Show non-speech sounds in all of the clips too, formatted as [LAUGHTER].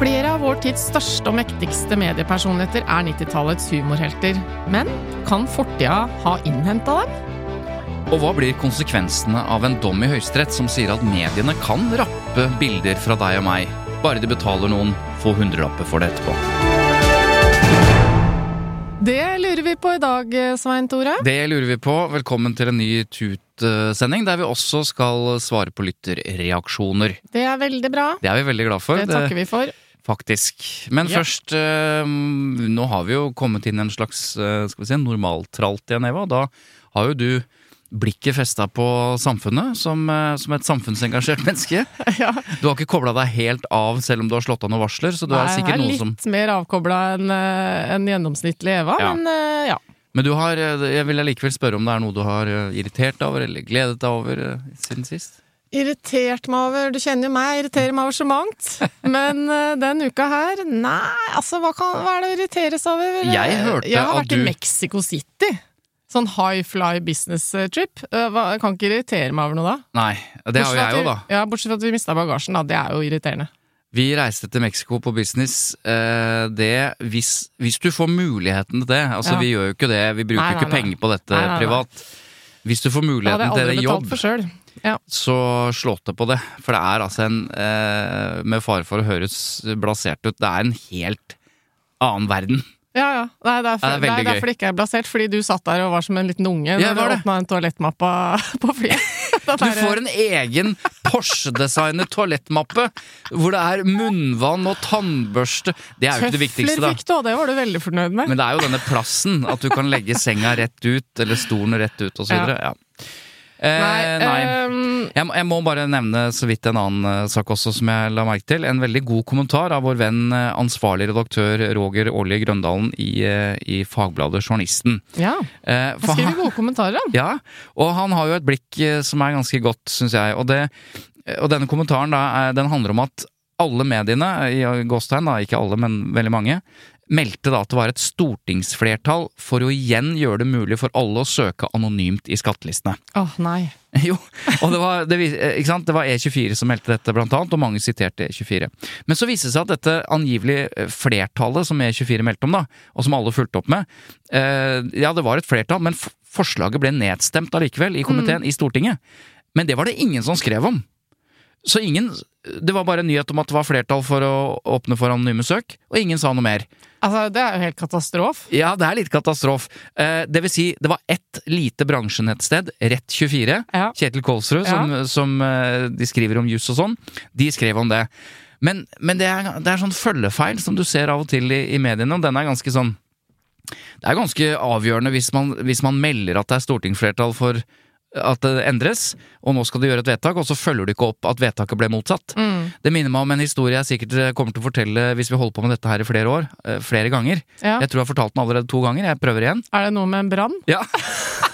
Flere av vår tids største og mektigste mediepersonligheter er 90-tallets humorhelter. Men kan fortida ha innhenta dem? Og hva blir konsekvensene av en dom i Høyesterett som sier at mediene kan rappe bilder fra deg og meg, bare de betaler noen få hundrelapper for det etterpå? Det lurer vi på i dag, Svein Tore. Det lurer vi på. Velkommen til en ny Tut-sending, der vi også skal svare på lytterreaksjoner. Det er veldig bra. Det er vi veldig glad for. Det takker vi for. Faktisk. Men Ja. først eh, Nå har vi jo kommet inn i en slags eh, skal vi si, normaltralt igjen, Eva. Da har jo du blikket festa på samfunnet som, eh, som et samfunnsengasjert [LAUGHS] menneske. Ja. Du har ikke kobla deg helt av selv om du har slått av noen varsler, så du Nei, er jeg sikkert er noe litt mer avkobla enn en gjennomsnittlig Eva, Ja. men eh, ja. Men du har, eh, jeg vil likevel spørre om det er noe du har eh, irritert deg over, eller gledet deg over eh, siden sist? Irritert meg over Du kjenner jo meg, jeg irriterer meg over så mangt. [LAUGHS] Men uh, den uka her, nei, altså hva, kan, hva er det å irritere seg over? Jeg hørte Jeg har vært i Mexico City. Sånn high fly business eh, trip. Uh, kan ikke irritere meg over noe da. Nei, det har jo jeg òg, da. Ja, Bortsett fra at vi mista bagasjen, da. Det er jo irriterende. Vi reiste til Mexico på business. eh, Det, hvis, hvis du får muligheten til det Altså, Ja. vi gjør jo ikke det, vi bruker Nei, ikke nei, penger på dette privat. Hvis du får muligheten til det i jobb. Ja. så slå til på det. For det er altså en, eh, med fare for å høres blasert ut, det er en helt annen verden. Ja, ja. Nei, det er, Ja, det er det er derfor det ikke er blasert, fordi du satt der og var som en liten unge Ja, når du det. åpna en toalettmappe på flyet. [LAUGHS] Du får en egen Porsche-designet toalettmappe hvor det er munnvann og tannbørste. Det er jo ikke det viktigste, da. du, det var du veldig fornøyd med. Men det er jo denne plassen, at du kan legge senga rett ut, eller stolen rett ut, og så videre. Ja. Eh, nei, nei. ehm, Jeg, må- jeg må bare nevne så vidt en annen eh, sak også som jeg la merke til. En veldig god kommentar av vår venn eh, ansvarlig redaktør Roger Årli Grøndalen i, i fagbladet Journalisten. ja. Han- skriver gode kommentarer, han. ja, og han har jo et blikk som er ganske godt, syns jeg. Og, det, og denne kommentaren da, den handler om at alle mediene, i Gåstein da, ikke alle, men veldig mange, meldte da at det var et stortingsflertall for å igjen gjøre det mulig for alle å søke anonymt i skattelistene. Åh, nei. [LAUGHS] Jo, og det var, det, eh, det var E24 som meldte dette, blant annet, og mange siterte E24. Men så viste det seg at dette angivelig eh, flertallet som E24 meldte om, da, og som alle fulgte opp med, eh, ja, det var et flertall, men forslaget ble nedstemt allikevel i komiteen i Stortinget. Men det var det ingen som skrev om. Så ingen Det var bare en nyhet om at det var flertall for å åpne for anonyme søk, og ingen sa noe mer. Altså, det er jo helt katastrof. Ja, det er litt katastrof. Eh, det vil si, det var ett lite bransjenettsted, Rett24, Ja. Kjetil Kolsrud, som, som eh, de skriver om juss og sånn, de skrev om det. Men, men det, er, det er sånn følgefeil som du ser av og til i, i mediene, og den er ganske sånn Det er ganske avgjørende hvis man, hvis man melder at det er stortingsflertall for at det endres, og nå skal du gjøre et vedtak, og så følger du ikke opp at vedtaket ble motsatt. Mm. Det minner meg om en historie jeg sikkert eh, kommer til å fortelle hvis vi holder på med dette her i flere år. eh, Flere ganger. Ja. Jeg tror jeg har fortalt den allerede to ganger. Jeg prøver igjen. Er det noe med en brann? Ja, [LAUGHS]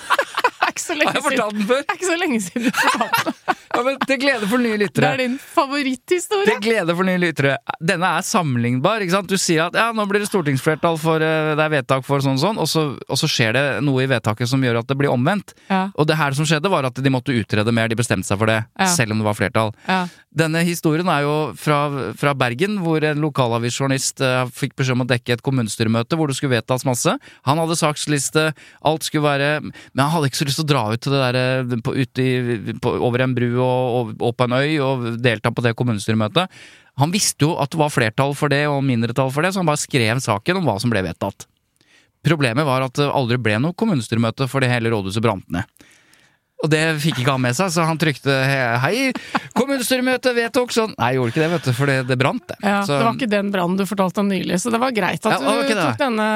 ikke så lenge Har jeg siden. fortalt den før? Det er ikke så lenge siden du fortalte den. Ja, men til glede for nye Det er din favoritthistorie. Til glede for nye lyttere. Denne er sammenlignbar. ikke sant? Du sier at ja, nå blir det stortingsflertall for eh, det er vedtak for sånn og sånn, og så, og så skjer det noe i vedtaket som gjør at det blir omvendt. Ja. Og det her som skjedde, var at de måtte utrede mer. De bestemte seg for det, Ja. selv om det var flertall. Ja. Denne historien er jo fra, fra Bergen, hvor en lokalavisjournalist uh, fikk beskjed om å dekke et kommunestyremøte hvor det skulle vedtas masse. Han hadde saksliste, alt skulle være Men han hadde ikke så lyst til dra ut til det der, eh, på, ut i, på, over en bru og, og, og på en øy og delta på det kommunestyremøtet. Han visste jo at det var flertall for det og mindretall for det, så han bare skrev saken om hva som ble vedtatt. Problemet var at det aldri ble noe kommunestyremøte fordi hele rådhuset brant ned. Og det fikk ikke han med seg, så han trykte he- 'hei, kommunestyremøte vedtok sånn'. Nei, jeg gjorde ikke det, vet du, for det, det brant, det. Ja, så, Det var ikke den brannen du fortalte om nylig, så det var greit at Ja, du det. tok denne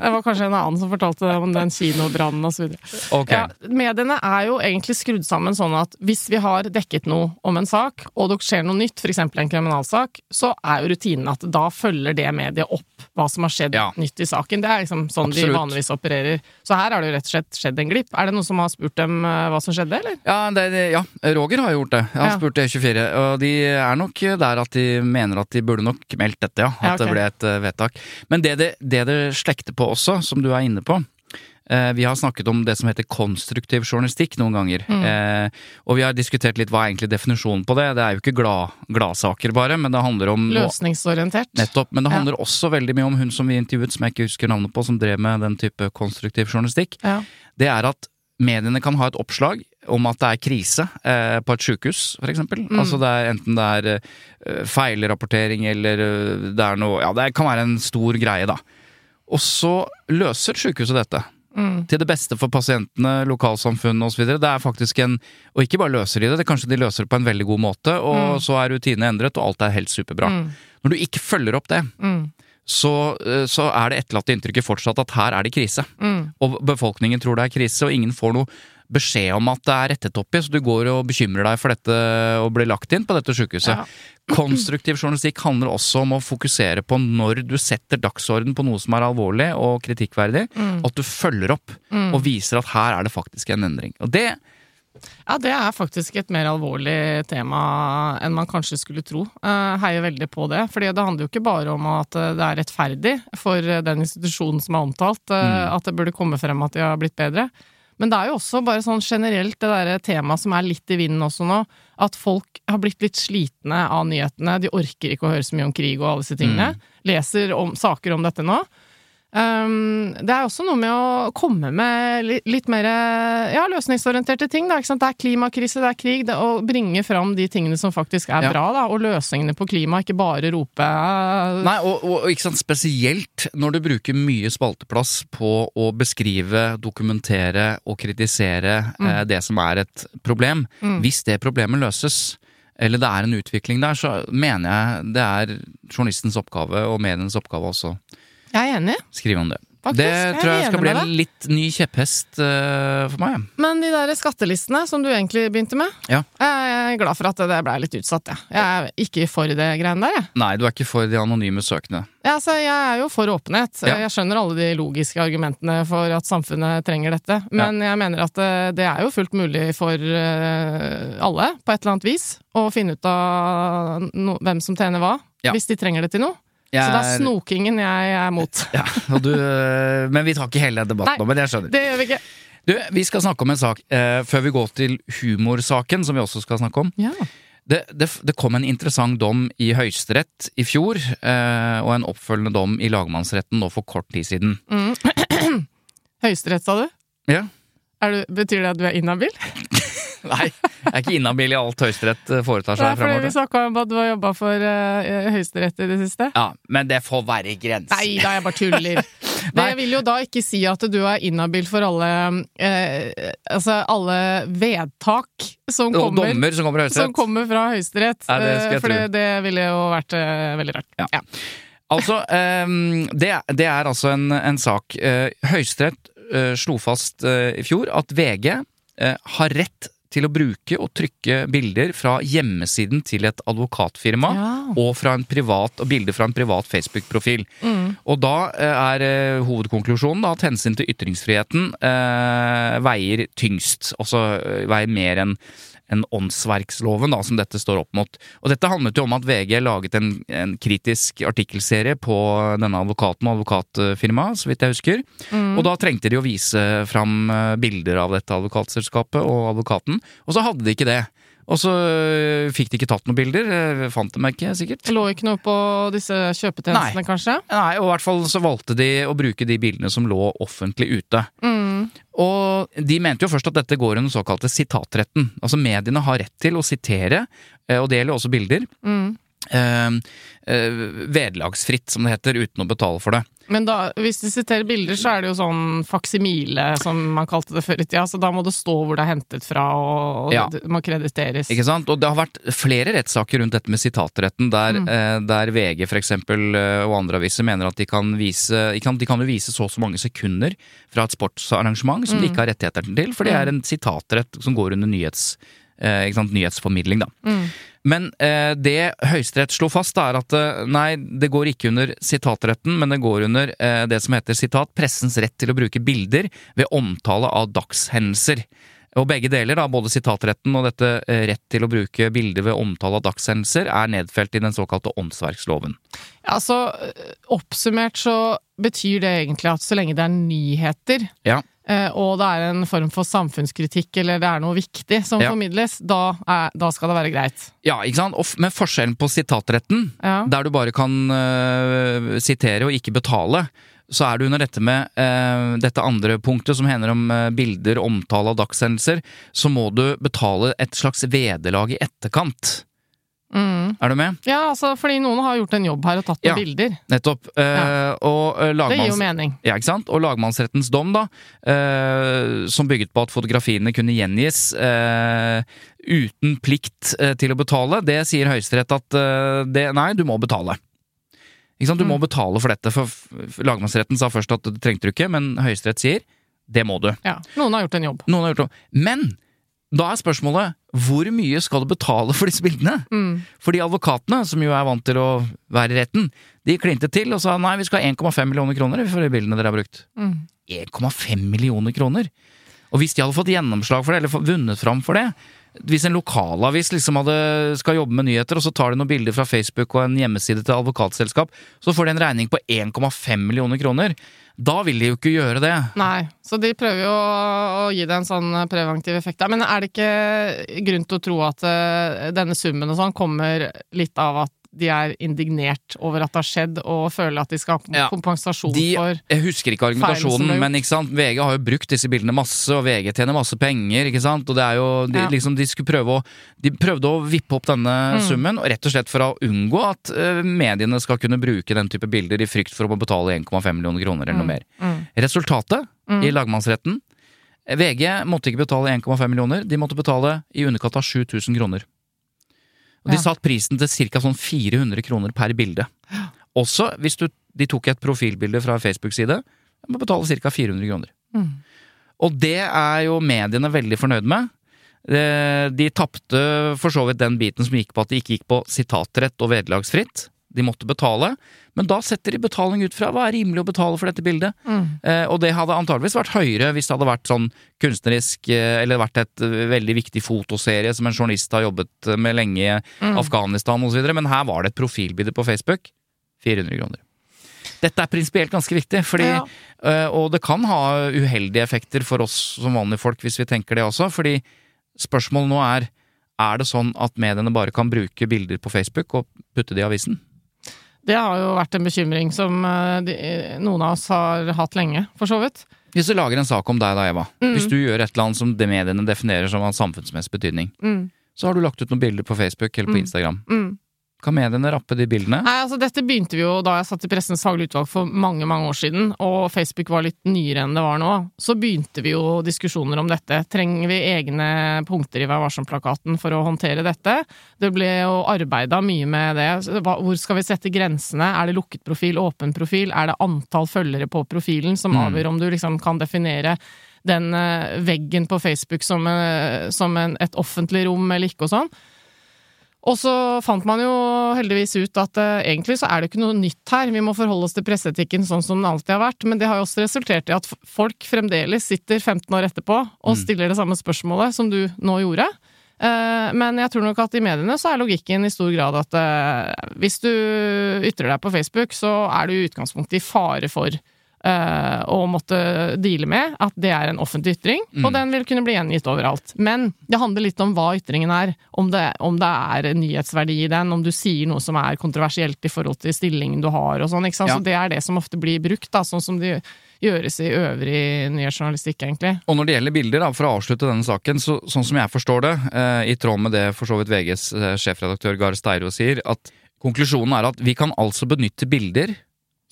Det var kanskje en annen som fortalte om den kinobrannen osv. Okay. Ja, mediene er jo egentlig skrudd sammen sånn at hvis vi har dekket noe om en sak, og det skjer noe nytt, f.eks. en kriminalsak, så er jo rutinen at da følger det mediet opp hva som har skjedd Ja. nytt i saken. Det er liksom sånn de vanligvis opererer. Så her har det jo rett og slett skjedd en glipp. Er det noen som har spurt dem eh, hva som skjedde, eller? Ja, det, ja, Roger har gjort det. Har Ja. spurt E24, og de er nok der at de mener at de burde nok meldt dette, ja. At Ja, okay. det ble et eh, vedtak. Men det det, det det slekter på også, som du er inne på Vi har snakket om det som heter konstruktiv journalistikk noen ganger. Mm. Eh, og vi har diskutert litt hva er egentlig definisjonen på det. Det er jo ikke glad, gladsaker bare, men det handler om Løsningsorientert. Nettopp. Men det Ja. handler også veldig mye om hun som vi intervjuet, som jeg ikke husker navnet på, som drev med den type konstruktiv journalistikk. Ja. Det er at mediene kan ha et oppslag om at det er krise eh, på et sjukehus, eksempel. Mm. Altså det er enten det er eh, feilrapportering eller eh, det er noe Ja, det kan være en stor greie, da. Og så løser sjukehuset dette. Mm. Til det beste for pasientene, lokalsamfunnet osv. Det er faktisk en Og ikke bare løser de det, det kanskje de løser det på en veldig god måte, og Mm. så er rutinene endret, og alt er helt superbra. Mm. Når du ikke følger opp det, Mm. så, eh, så er det etterlatte inntrykket fortsatt at her er det krise. Mm. Og befolkningen tror det er krise, og ingen får noe beskjed om at det er rettet opp i, så du går og bekymrer deg for dette og blir lagt inn på dette sykehuset. Ja. Konstruktiv journalistikk handler også om å fokusere på når du setter dagsorden på noe som er alvorlig og kritikkverdig, Mm. at du følger opp og viser at her er det faktisk en endring. Og det Ja, det er faktisk et mer alvorlig tema enn man kanskje skulle tro. Heier veldig på det. fordi det handler jo ikke bare om at eh, det er rettferdig for eh, den institusjonen som er omtalt, eh, at det burde komme frem at de har blitt bedre. Men det er jo også bare sånn generelt det derre temaet som er litt i vinden også nå, at folk har blitt litt slitne av nyhetene. De orker ikke å høre så mye om krig og alle disse tingene. Leser om, saker om dette nå. Um, det er også noe med å komme med litt, litt mer ja, løsningsorienterte ting. Da? Det er klimakrise, det er krig. Det, å bringe fram de tingene som faktisk er Ja. bra, da, og løsningene på klima. Ikke bare rope eh, Nei, og, og, ikke sant, spesielt når du bruker mye spalteplass på å beskrive, dokumentere og kritisere eh, det som er et problem. Hvis det problemet løses, eller det er en utvikling der, så mener jeg det er journalistens oppgave og medienes oppgave også Jeg er enig, Skriv om det. Faktisk, det tror jeg jeg skal bli en litt ny kjepphest uh, for meg. men de der skattelistene som du egentlig begynte med, Ja. jeg er glad for at det blei litt utsatt, jeg. Jeg er ikke for det greiene der, jeg. Nei, du er ikke for de anonyme søkene. Ja, så jeg er jo for åpenhet. Ja. Jeg skjønner alle de logiske argumentene for at samfunnet trenger dette. Men jeg mener at eh, det er jo fullt mulig for eh, alle, på et eller annet vis, å finne ut av no hvem som tjener hva, Ja. hvis de trenger det til noe. Jeg Så det er snokingen jeg er mot. [LAUGHS] Ja, du, eh, men vi tar ikke hele debatten Nei. nå, men jeg skjønner. Det gjør vi ikke. Du, vi skal snakke om en sak eh, før vi går til humorsaken, som vi også skal snakke om. Ja. Det, det, det kom en interessant dom i Høyesterett i fjor, eh, og en oppfølgende dom i lagmannsretten nå for kort tid siden. [CLEARS THROAT] Høyesterett, sa du? Ja. Du? Betyr det at du er inhabil? [LAUGHS] [LAUGHS] Nei, jeg er ikke inhabil i alt Høyesterett eh, foretar seg fordi vi fremover. snakka om at du har jobba for uh, Høyesterett i det siste. Ja, men det får være grenser. Nei da, jeg bare tuller. [LAUGHS] Det vil jo da ikke si at du er inhabil for alle uh, Altså alle vedtak som Og kommer, dommer som kommer som kommer fra Høyesterett. Eh, for det, ville jo vært veldig rart. Ja. Altså, um, det, det er altså en, en sak. Høyesterett slo fast i fjor at VG har rett til å bruke og trykke bilder fra hjemmesiden til et advokatfirma Ja. og, fra en privat, og bilder fra en privat Facebook-profil. Mm. Og da eh, er eh, hovedkonklusjonen da, at hensyn til ytringsfriheten eh, veier tyngst. Altså eh, veier mer enn enn åndsverksloven, da, som dette står opp mot. Og dette handlet jo om at VG laget en, en kritisk artikkelserie på denne advokaten og advokatfirmaet, så vidt jeg husker. Og da trengte de å vise fram eh, bilder av dette advokatselskapet og advokaten, og så hadde de ikke det. Og så øh, fikk de ikke tatt noen bilder. øh, Fant dem ikke, sikkert. Det lå ikke noe på disse kjøpetjenestene, Nei. kanskje? Nei, og i hvert fall så valgte de å bruke de bildene som lå offentlig ute. Mm. Og de mente jo først at dette går under den såkalte sitatretten. Altså mediene har rett til å sitere, eh, og det gjelder også bilder, Mm. eh, eh, vederlagsfritt, som det heter, uten å betale for det. Men da, hvis du siterer bilder, så er det jo sånn faksimile, som man kalte det før i tida. Så da må det stå hvor det er hentet fra, og, og Ja. det må krediteres. Ikke sant? Og det har vært flere rettssaker rundt dette med sitatretten, der, Mm. eh, der VG for eksempel, eh, og andre aviser mener at de kan vise de kan, De kan vise så og så mange sekunder fra et sportsarrangement som Mm. de ikke har rettigheter til, for det er en sitatrett som går under nyhets, eh, ikke sant, nyhetsformidling, da. Mm. Men eh, det Høyesterett slo fast, er at eh, nei, det går ikke under sitatretten, men det går under eh, det som heter sitat, pressens rett til å bruke bilder ved omtale av dagshendelser. Og begge deler, da, både sitatretten og dette eh, rett til å bruke bilder ved omtale av dagshendelser, er nedfelt i den såkalte åndsverksloven. Ja, så øh, oppsummert så betyr det egentlig at så lenge det er nyheter, Ja. Eh, og det er en form for samfunnskritikk, eller det er noe viktig som Ja. formidles, da, er, da skal det være greit. Ja, ikke sant? Og Men forskjellen på sitatretten, Ja. der du bare kan uh, sitere og ikke betale, så er det under dette med uh, dette andre punktet som hender om uh, bilder, omtale av dagshendelser, så må du betale et slags vederlag i etterkant. Mm. Er du med? Ja, altså, fordi noen har gjort en jobb her og tatt noen Ja. bilder. Nettopp. Eh, og øh, Det gir jo mening. Ja, ikke sant? Og lagmannsrettens dom, da, eh, som bygget på at fotografiene kunne gjengis eh, uten plikt eh, til å betale, det sier Høyesterett at eh, det, nei, du må betale. Ikke sant? Du må betale for dette, for lagmannsretten sa først at det trengte du ikke, men Høyesterett sier det må du. Ja, Noen har gjort en jobb. Noen har gjort det. Men da er spørsmålet hvor mye skal du betale for disse bildene? Mm. Fordi advokatene, som jo er vant til å være i retten, de klinte til og sa nei, vi skal ha 1,5 millioner kroner for de bildene dere har brukt. Mm. 1,5 millioner kroner. Og hvis de hadde fått gjennomslag for det, eller vunnet fram for det Hvis en lokalavis liksom hadde, skal jobbe med nyheter, og så tar de noen bilder fra Facebook og en hjemmeside til advokatselskap, så får de en regning på 1,5 millioner kroner. Da vil de jo ikke gjøre det. Nei, så de prøver jo å gi det en sånn preventiv effekt. Men er det ikke grunn til å tro at eh, denne summen og sånn kommer litt av at de er indignert over at det har skjedd, og føler at de skal ha Ja. kompensasjon De, for jeg husker ikke argumentasjonen, men ikke sant? VG har jo brukt disse bildene masse, og VG tjener masse penger, ikke sant? Og det er jo, de, Ja. liksom, de, skulle prøve å, de prøvde å vippe opp denne Mm. summen, og rett og slett for å unngå at uh, mediene skal kunne bruke den type bilder i frykt for å betale 1,5 millioner kroner eller noe mer. Mm. Resultatet Mm. i lagmannsretten VG måtte ikke betale 1,5 millioner, de måtte betale i underkant av 7000 kroner. Og de Ja. satte prisen til ca. sånn 400 kroner per bilde. Også hvis du, de tok et profilbilde fra Facebook-side, må betale ca. 400 kroner. Mm. Og det er jo mediene veldig fornøyd med. Eh, De tapte for så vidt den biten som gikk på at det ikke gikk på sitatrett og vederlagsfritt. De måtte betale, men da setter de betaling ut fra hva er rimelig å betale for dette bildet. Mm. Eh, og det hadde antageligvis vært høyere hvis det hadde vært sånn kunstnerisk eh, Eller vært et eh, veldig viktig fotoserie som en journalist har jobbet eh, med lenge i Mm. Afghanistan osv. Men her var det et profilbilde på Facebook. 400 kroner. Dette er prinsipielt ganske viktig, fordi, Ja. eh, og det kan ha uheldige effekter for oss som vanlige folk hvis vi tenker det også. fordi spørsmålet nå er er det sånn at mediene bare kan bruke bilder på Facebook og putte det i avisen? Det har jo vært en bekymring som eh, de, noen av oss har hatt lenge, for så vidt. Hvis du lager en sak om deg da, Eva. Mm. Hvis du gjør et eller annet som de mediene definerer som av samfunnsmessig betydning, Mm. så har du lagt ut noen bilder på Facebook eller på Mm. Instagram. Mm. Kan mediene rappe de bildene? Nei, altså Dette begynte vi jo da jeg satt i Pressens faglige utvalg for mange mange år siden, og Facebook var litt nyere enn det var nå. Så begynte vi jo diskusjoner om dette. Trenger vi egne punkter i Vær varsom-plakaten for å håndtere dette? Det ble jo arbeida mye med det. Hvor skal vi sette grensene? Er det lukket profil, åpen profil? Er det antall følgere på profilen som Mm. avgjør om du liksom kan definere den eh, veggen på Facebook som, eh, som en, et offentlig rom eller ikke og sånn? Og så fant man jo heldigvis ut at eh, egentlig så er det ikke noe nytt her, vi må forholde oss til presseetikken sånn som den alltid har vært, men det har jo også resultert i at folk fremdeles sitter 15 år etterpå og Mm. stiller det samme spørsmålet som du nå gjorde. Eh, men jeg tror nok at i mediene så er logikken i stor grad at eh, hvis du ytrer deg på Facebook, så er du i utgangspunktet i fare for eh, å måtte deale med at det er en offentlig ytring, og den vil kunne bli gjengitt overalt. Men det handler litt om hva ytringen er, om det, om det er nyhetsverdi i den, om du sier noe som er kontroversielt i forhold til stillingen du har og sånn, ikke sant. Ja. Så det er det som ofte blir brukt, da, sånn som det gjøres i øvrig nyhetsjournalistikk, egentlig. Og når det gjelder bilder, da, for å avslutte denne saken, så, sånn som jeg forstår det, eh, i tråd med det for så vidt VGs eh, sjefredaktør Gahr Steiro sier, at konklusjonen er at vi kan altså benytte bilder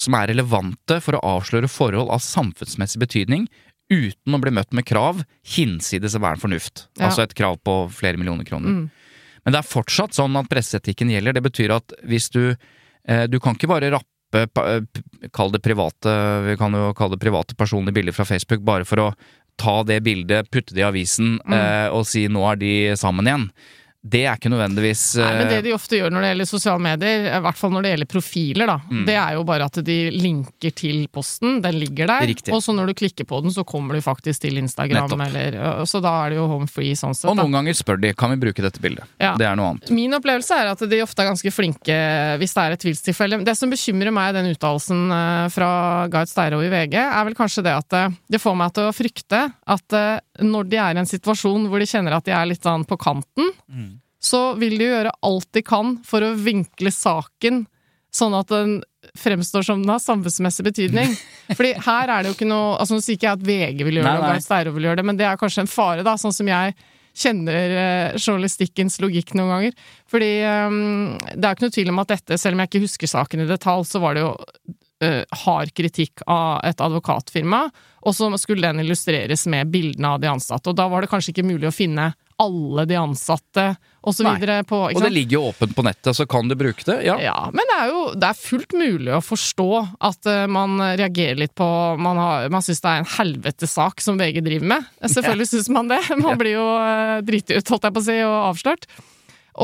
som er relevante for å avsløre forhold av samfunnsmessig betydning, uten å bli møtt med krav hinsides enhver fornuft. Ja. Altså et krav på flere millioner kroner. Mm. Men det er fortsatt sånn at presseetikken gjelder. Det betyr at hvis du eh, Du kan ikke bare rappe eh, Kall det private Vi kan jo kalle det private personlige bilder fra Facebook bare for å ta det bildet, putte det i avisen Mm. eh, og si 'nå er de sammen igjen'. Det er ikke nødvendigvis Nei, men det eh, de ofte gjør når det gjelder sosiale medier, i hvert fall når det gjelder profiler, da, Mm. det er jo bare at de linker til posten. Den ligger der, Riktig. og så når du klikker på den, så kommer du faktisk til Instagram, Nettopp. eller Så da er det jo home free sånn sett. Og Da. noen ganger spør de kan vi bruke dette bildet. Ja. Det er noe annet. Min opplevelse er at de ofte er ganske flinke hvis det er et tvilstilfelle. Det som bekymrer meg i den uttalelsen fra Gard Steiro i VG, er vel kanskje det at det får meg til å frykte at når de er i en situasjon hvor de kjenner at de er litt sånn på kanten, så vil de gjøre alt de kan for å vinkle saken sånn at den fremstår som den har samfunnsmessig betydning. [LAUGHS] Fordi her er det jo ikke noe altså Nå sier ikke jeg at VG vil gjøre Nei, det, og. Gard Steiro vil gjøre det, men det er kanskje en fare, da, sånn som jeg kjenner eh, journalistikkens logikk noen ganger. Fordi eh, det er ikke noe tvil om at dette, selv om jeg ikke husker saken i detalj, så var det jo hard kritikk av et advokatfirma, og så skulle den illustreres med bildene av de ansatte. Og da var det kanskje ikke mulig å finne alle de ansatte og så videre på Og det ligger jo åpent på nettet, så kan du bruke det. Ja. Ja, men det er jo det er fullt mulig å forstå at uh, man reagerer litt på Man, har- man syns det er en helvetesak som VG driver med. Selvfølgelig syns man det. Man blir jo uh, driti ut, holdt jeg på å si, og avslørt.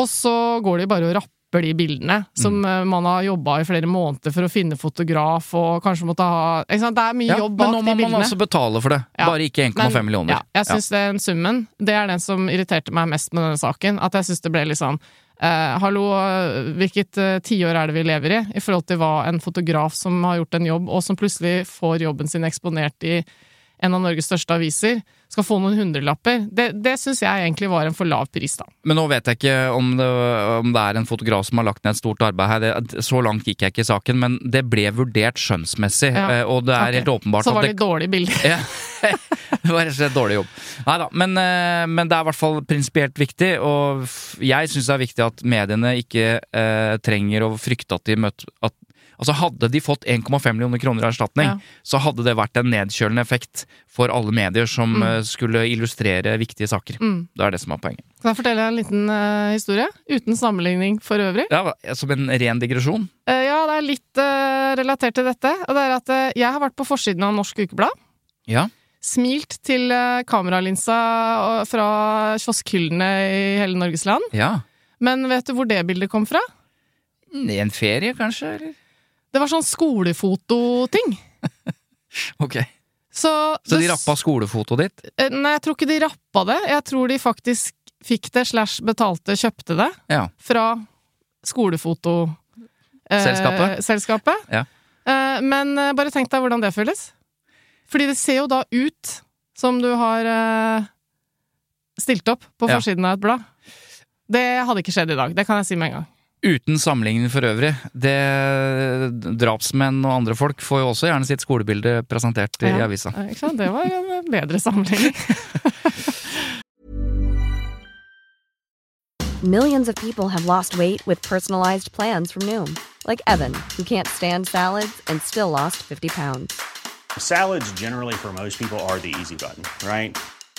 Og så går de bare og rapper de bildene som mm. man har jobba i flere måneder for å finne fotograf og kanskje måtte ha? Det er mye Ja, jobb men nå må man altså betale for det. Ja. Bare ikke 1,5 millioner. Ja, jeg syns den summen, det er den som irriterte meg mest med denne saken. At jeg syns det ble litt sånn eh, Hallo, eh, hvilket eh, tiår er det vi lever i? I forhold til hva en fotograf som har gjort en jobb, og som plutselig får jobben sin eksponert i en av Norges største aviser, skal få noen hundrelapper. Det, det syns jeg egentlig var en for lav pris, da. Men nå vet jeg ikke om det, om det er en fotograf som har lagt ned et stort arbeid her. Det, så langt gikk jeg ikke i saken, men det ble vurdert skjønnsmessig. Ja. eh, Og det er okay. helt åpenbart Så var det det litt dårlige bilder. [LAUGHS] ja. det var rett og slett dårlig jobb. Nei da, men, eh, men det er i hvert fall prinsipielt viktig, og jeg syns det er viktig at mediene ikke eh, trenger å frykte at de møter at, Altså Hadde de fått 1,5 millioner kroner i erstatning, Ja. så hadde det vært en nedkjølende effekt for alle medier som Mm. eh, skulle illustrere viktige saker. Mm. Det er det som er poenget. Kan jeg fortelle en liten uh, historie? Uten sammenligning for øvrig. Ja, Som en ren digresjon. Uh, ja, det er litt uh, relatert til dette. Og det er at jeg har vært på forsiden av Norsk Ukeblad. Ja. Smilt til kameralinsa fra kioskhyllene i hele Norges land. ja. Men vet du hvor det bildet kom fra? I en ferie, kanskje? Eller? Det var sånn skolefototing. [LAUGHS] Ok. Så, Så de rappa skolefotoet ditt? Eh, Nei, jeg tror ikke de rappa det. Jeg tror de faktisk fikk det slash betalte, kjøpte det Ja. fra skolefoto... eh, Selskapet? Ja. Eh, men eh, bare tenk deg hvordan det føles. Fordi det ser jo da ut som du har eh, stilt opp på Ja. forsiden av et blad. Det hadde ikke skjedd i dag, det kan jeg si med en gang. Uten sammenligning for øvrig. Det, drapsmenn og andre folk får jo også gjerne sitt skolebilde presentert i Ja. avisa. Eh, Ikke sant? Det var en bedre sammenligning. [LAUGHS] Millions of people have lost weight with personalized plans from Noom, like Evan, who can't stand salads and still lost 50 pounds. Salads, generally, for most people, are the easy button, right?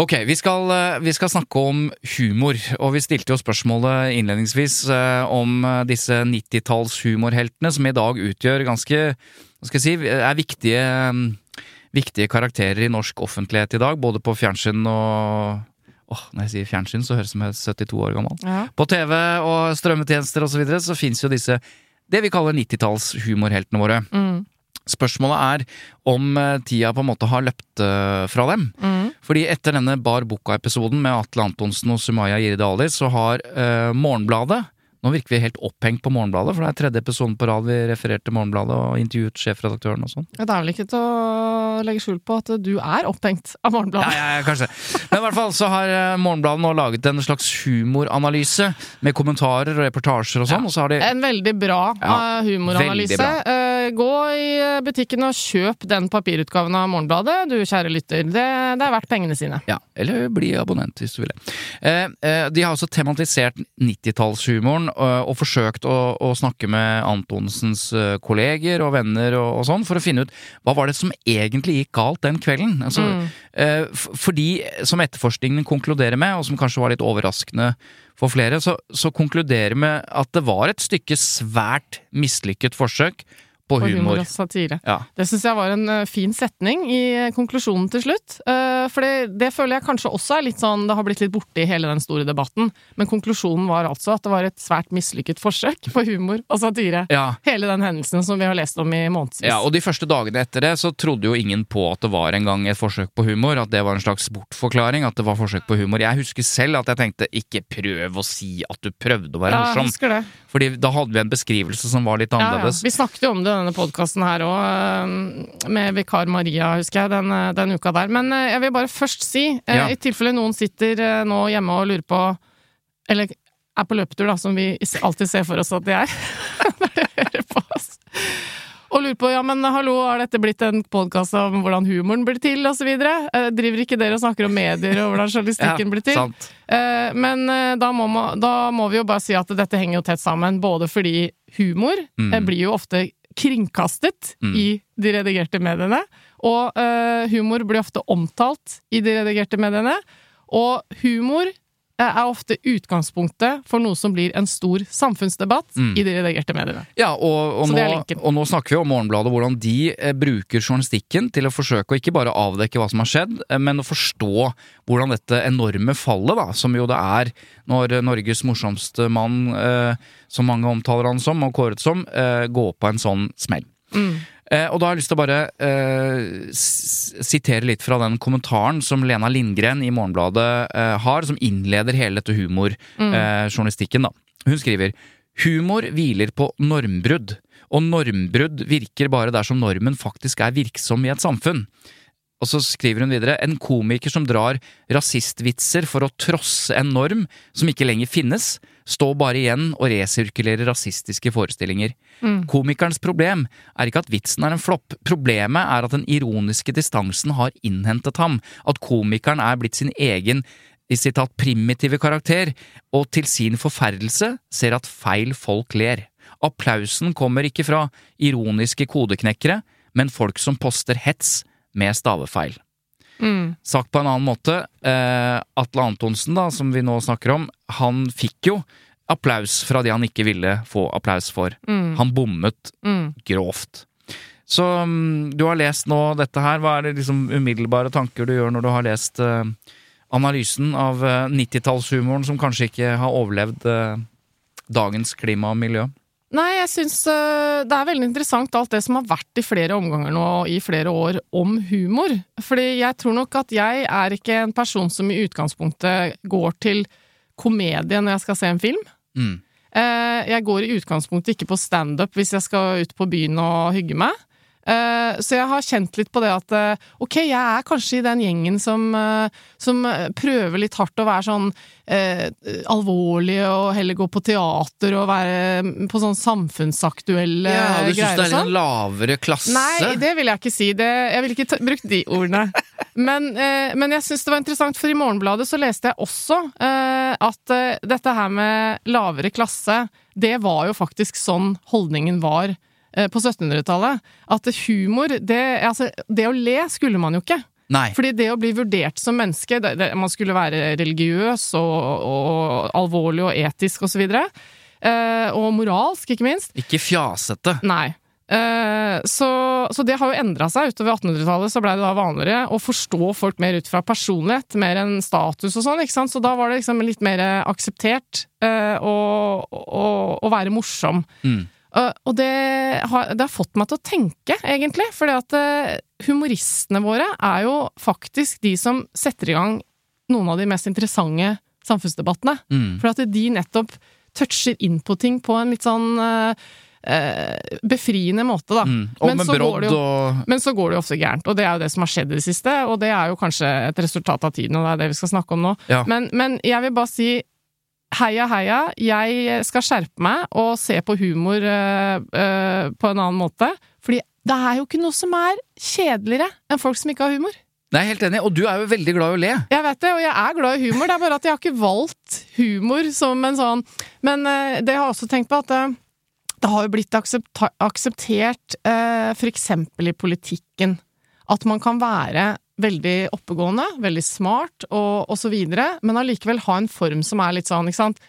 Ok, vi skal, eh, vi skal snakke om humor, og vi stilte jo spørsmålet innledningsvis eh, om eh, disse 90-talls-humorheltene som i dag utgjør ganske Hva skal jeg si er viktige, mm, viktige karakterer i norsk offentlighet i dag, både på fjernsyn og Åh, Når jeg sier fjernsyn, så høres det ut som jeg er 72 år gammel. Ja. På TV og strømmetjenester osv. så, videre, så fins jo disse det vi kaller 90-talls-humorheltene våre. Mm. Spørsmålet er om eh, tida på en måte har løpt eh, fra dem. Mm. Fordi etter denne Bar Boka-episoden med Atle Antonsen og Sumaya Jiridali, så har eh, Morgenbladet Nå virker vi helt opphengt på Morgenbladet, for det er tredje episoden på rad vi refererte til Morgenbladet og intervjuet sjefredaktøren og sånn. Det er vel ikke til å legge skjul på at du er opphengt av Morgenbladet. Ja, ja, ja, kanskje. Men i hvert fall så har Morgenbladet nå laget en slags humoranalyse med kommentarer og reportasjer og sånn, og så har de En veldig bra Ja, humoranalyse. veldig Eh, gå i butikken og kjøp den papirutgaven av Morgenbladet, du kjære lytter. Det, det er verdt pengene sine. Ja, eller bli abonnent hvis du vil det. Eh, eh, de har også tematisert 90-tallshumoren eh, og forsøkt å, å snakke med Antonsens kolleger og venner og, og sånn, for å finne ut hva var det som egentlig gikk galt den kvelden. Altså, eh, fordi, som etterforskningen konkluderer med, og som kanskje var litt overraskende for flere, så, så konkluderer med at det var et stykke svært mislykket forsøk på humor humor. og satire. Ja. Det syns jeg var en eh, fin setning i eh, konklusjonen til slutt. Uh, for det, det føler jeg kanskje også er litt sånn Det har blitt litt borte i hele den store debatten. Men konklusjonen var altså at det var et svært mislykket forsøk på humor og satire. Ja. Hele den hendelsen som vi har lest om i månedsvis. Ja, og de første dagene etter det så trodde jo ingen på at det var engang et forsøk på humor, at det var en slags bortforklaring, at det var forsøk på humor. Jeg husker selv at jeg tenkte ikke prøv å si at du prøvde å være Ja, morsom. Fordi da hadde vi en beskrivelse som var litt Ja, ja. annerledes. Vi snakket jo om det denne podkasten her òg, med vikar Maria, husker jeg, den, eh, den uka der. Men eh, jeg vil bare først si, eh, Ja. i tilfelle noen sitter eh, nå hjemme og lurer på Eller er på løpetur, da, som vi alltid ser for oss at de er. Når [LAUGHS] de hører på oss. Og lurer på ja, men hallo, har dette blitt en podkast om hvordan humoren blir til, osv.? Eh, driver ikke dere og snakker om medier og hvordan journalistikken [LAUGHS] blir til? Eh, men eh, da må, da må vi jo bare si at dette henger jo tett sammen, både fordi humor Mm. eh, blir jo ofte kringkastet Mm. i de redigerte mediene, og eh, humor blir ofte omtalt i de redigerte mediene, og humor er ofte utgangspunktet for noe som blir en stor samfunnsdebatt Mm. i de redigerte mediene. Ja, og, og, nå, og nå snakker vi om Morgenbladet, hvordan de eh, bruker journalistikken til å forsøke å ikke bare avdekke hva som har skjedd, eh, men å forstå hvordan dette enorme fallet, da, som jo det er når eh, Norges morsomste mann, eh, som mange omtaler han som, og kåret som, eh, går på en sånn smell. Eh, og da har jeg lyst til å bare eh, sitere litt fra den kommentaren som Lena Lindgren i Morgenbladet eh, har, som innleder hele dette humorjournalistikken. da. Hun skriver Humor hviler på normbrudd, og normbrudd virker bare dersom normen faktisk er virksom i et samfunn. Og så skriver hun videre en komiker som drar rasistvitser for å trosse en norm som ikke lenger finnes, står bare igjen og resirkulerer rasistiske forestillinger. Komikerens problem er ikke at vitsen er en flopp, problemet er at den ironiske distansen har innhentet ham, at komikeren er blitt sin egen i sitat primitive karakter, og til sin forferdelse ser at feil folk ler. Applausen kommer ikke fra ironiske kodeknekkere, men folk som poster hets med stavefeil. Sagt på en annen måte, eh, Atle Antonsen, da, som vi nå snakker om, han fikk jo applaus fra de han ikke ville få applaus for. Han bommet grovt. Så mm, du har lest nå dette her. Hva er det liksom umiddelbare tanker du gjør når du har lest eh, analysen av eh, 90-tallshumoren som kanskje ikke har overlevd eh, dagens klima og miljø? Nei, jeg syns øh, det er veldig interessant alt det som har vært i flere omganger nå i flere år om humor. Fordi jeg tror nok at jeg er ikke en person som i utgangspunktet går til komedie når jeg skal se en film. Mm. Eh, Jeg går i utgangspunktet ikke på standup hvis jeg skal ut på byen og hygge meg. Eh, så jeg har kjent litt på det at eh, ok, jeg er kanskje i den gjengen som, eh, som prøver litt hardt å være sånn eh, alvorlig og heller gå på teater og være på sånn samfunnsaktuelle Ja, du syns det er litt sånn. en lavere klasse? Nei, det vil jeg ikke si. Det, jeg vil ikke brukt de ordene. Men, eh, men jeg syns det var interessant, for i Morgenbladet så leste jeg også eh, at dette her med lavere klasse, det var jo faktisk sånn holdningen var på 1700-tallet. At humor, det, altså, det å le skulle man jo ikke. Nei. Fordi det å bli vurdert som menneske det, det, Man skulle være religiøs og, og alvorlig og etisk og så. Eh, og moralsk, ikke minst. Ikke fjasete. Nei. Eh, så, så det har jo endra seg. Utover 1800-tallet så blei det da vanligere å forstå folk mer ut fra personlighet, mer enn status og sånn. ikke sant? Så da var det liksom litt mer akseptert eh, å, å, å være morsom. Mm. Og det har, det har fått meg til å tenke, egentlig. at eh, humoristene våre er jo faktisk de som setter i gang noen av de mest interessante samfunnsdebattene. Mm. For at de nettopp toucher inn på ting på en litt sånn eh, eh, befriende måte, da. Mm. Men så går det jo- og Men så går det jo ofte gærent, og det er jo det som har skjedd i det siste, og det er jo kanskje et resultat av tiden, og det er det vi skal snakke om nå. Ja. Men, men jeg vil bare si heia, heia, jeg skal skjerpe meg og se på humor eh, eh, på en annen måte, fordi det er jo ikke noe som er kjedeligere enn folk som ikke har humor. Nei, helt enig, og du er jo veldig glad i å le. Jeg vet det, og jeg er glad i humor, det er bare at jeg har ikke valgt humor som en sånn. Men eh, det har jeg også tenkt på at det har jo blitt akseptert eh, for eksempel i politikken. At man kan være veldig oppegående, veldig smart og, osv., men allikevel ha en form som er litt sånn, ikke sant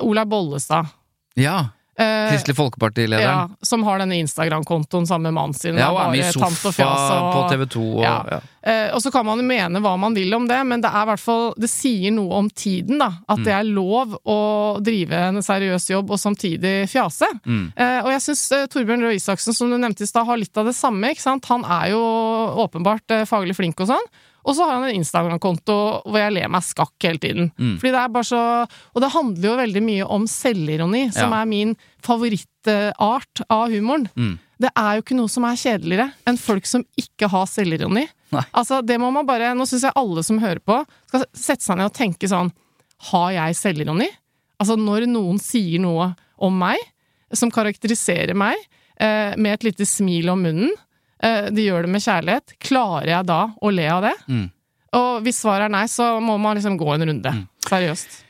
Olaug Bollestad. Ja. Eh, Kristelig Folkeparti-lederen. ja, som har denne Instagram-kontoen sammen med mannen sin. Ja, og er med i Sofa og- på TV 2 og Ja. ja. Eh, og så kan man jo mene hva man vil om det, men det er hvert fall Det sier noe om tiden, da. At det er lov å drive en seriøs jobb og samtidig fjase. Mm. Eh, og jeg syns eh, Torbjørn Røe Isaksen, som du nevnte i stad, har litt av det samme. ikke sant? Han er jo åpenbart eh, faglig flink og sånn. Og så har han en Instagram-konto hvor jeg ler meg skakk hele tiden. Mm. Fordi det er bare så Og det handler jo veldig mye om selvironi, som Ja. er min favorittart av humoren. Mm. Det er jo ikke noe som er kjedeligere enn folk som ikke har selvironi. Nei. Altså, det må man bare Nå syns jeg alle som hører på, skal sette seg ned og tenke sånn Har jeg selvironi? Altså, når noen sier noe om meg, som karakteriserer meg, eh, med et lite smil om munnen, de gjør det med kjærlighet, klarer jeg da å le av det? Mm. Og hvis svaret er nei, så må man liksom gå en runde. Seriøst.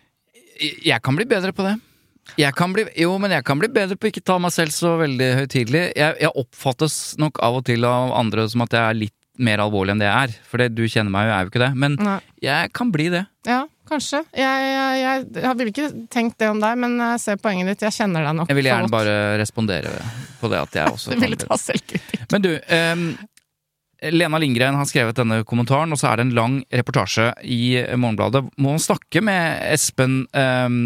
Jeg kan bli bedre på det. Jeg kan bli, jo, men jeg kan bli bedre på å ikke ta meg selv så veldig høytidelig. Jeg, jeg oppfattes nok av og til av andre som at jeg er litt mer alvorlig enn det jeg er. For det, du kjenner meg jo, jeg er jo ikke det. Men Nei. jeg kan bli det. Ja, kanskje. Jeg, jeg, jeg, jeg ville ikke tenkt det om deg, men jeg ser poenget ditt. Jeg kjenner deg nok Jeg vil gjerne bare respondere på det at jeg [LAUGHS] også Du ville ta selvkritikk. Men du, um, Lena Lindgren har skrevet denne kommentaren, og så er det en lang reportasje i Morgenbladet. Må han snakke med Espen um,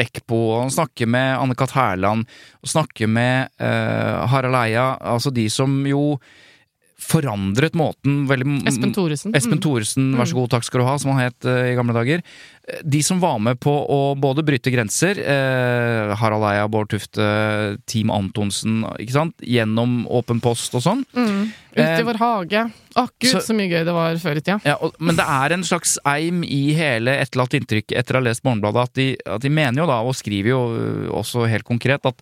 Eckbo, og han snakker med Anne-Kat. Hærland, og snakke med uh, Harald Eia, altså de som jo forandret måten veldig Espen Thoresen. Espen Mm. Thoresen, vær så god, takk skal du ha, som han het uh, i gamle dager. Eh, De som var med på å både bryte grenser, eh, Harald Eia, Bård Tufte, Team Antonsen, ikke sant, gjennom Åpen post og sånn. Mm. Eh, i vår hage. Å, gud, så- så, mye gøy det var før i tida. Ja, og, men det er en slags eim i hele etterlatt inntrykk etter å ha lest Morgenbladet, at de, at de mener jo da, og skriver jo øh, også helt konkret, at,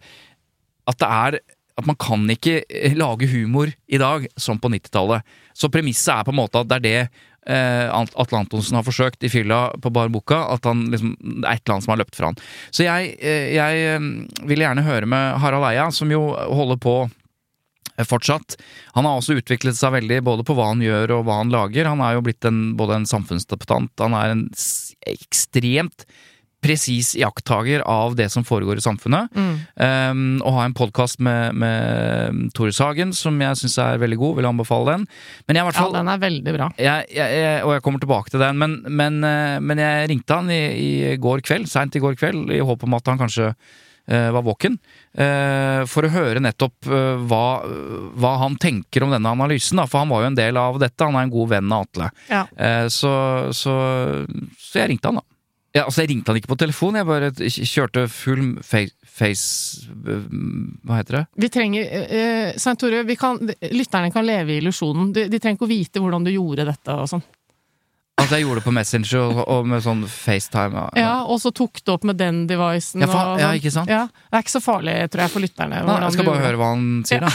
at det er at man kan ikke eh, lage humor i dag som på 90-tallet. Så premisset er på en måte at det er det eh, Atle Antonsen har forsøkt i fylla på bar boka, at han liksom, det er et eller annet som har løpt fra han. Så jeg, eh, jeg eh, vil gjerne høre med Harald Eia, som jo holder på fortsatt. Han har også utviklet seg veldig både på hva han gjør og hva han lager. Han er jo blitt en, både en samfunnsdeputant, han er en ekstremt presis iakttager av det som foregår i samfunnet. Mm. Um, og ha en podkast med, med Tore Sagen som jeg syns er veldig god, vil anbefale den. Men jeg, i hvert Ja, den er veldig bra. jeg, jeg, jeg, og jeg kommer tilbake til den, men, men, eh, men jeg ringte han i, i går kveld, seint i går kveld, i håp om at han kanskje eh, var våken, eh, for å høre nettopp hva, hva han tenker om denne analysen. Da. For han var jo en del av dette, han er en god venn av Atle. Ja. Så, så, så jeg ringte han, da. Ja, altså Jeg ringte han ikke på telefon, jeg bare kjørte full face, face Hva heter det? Vi trenger eh, Svein Tore, vi kan, lytterne kan leve i illusjonen. De, de trenger ikke å vite hvordan du gjorde dette og sånn. At jeg gjorde det på Messenger og, og med sånn FaceTime. Ja. Ja, og så tok du opp med den devicen Ja, fa- ja, sånn. ikke sant? Ja, det er ikke så farlig, tror jeg, for lytterne. Nei, jeg skal du bare høre hva han sier, da.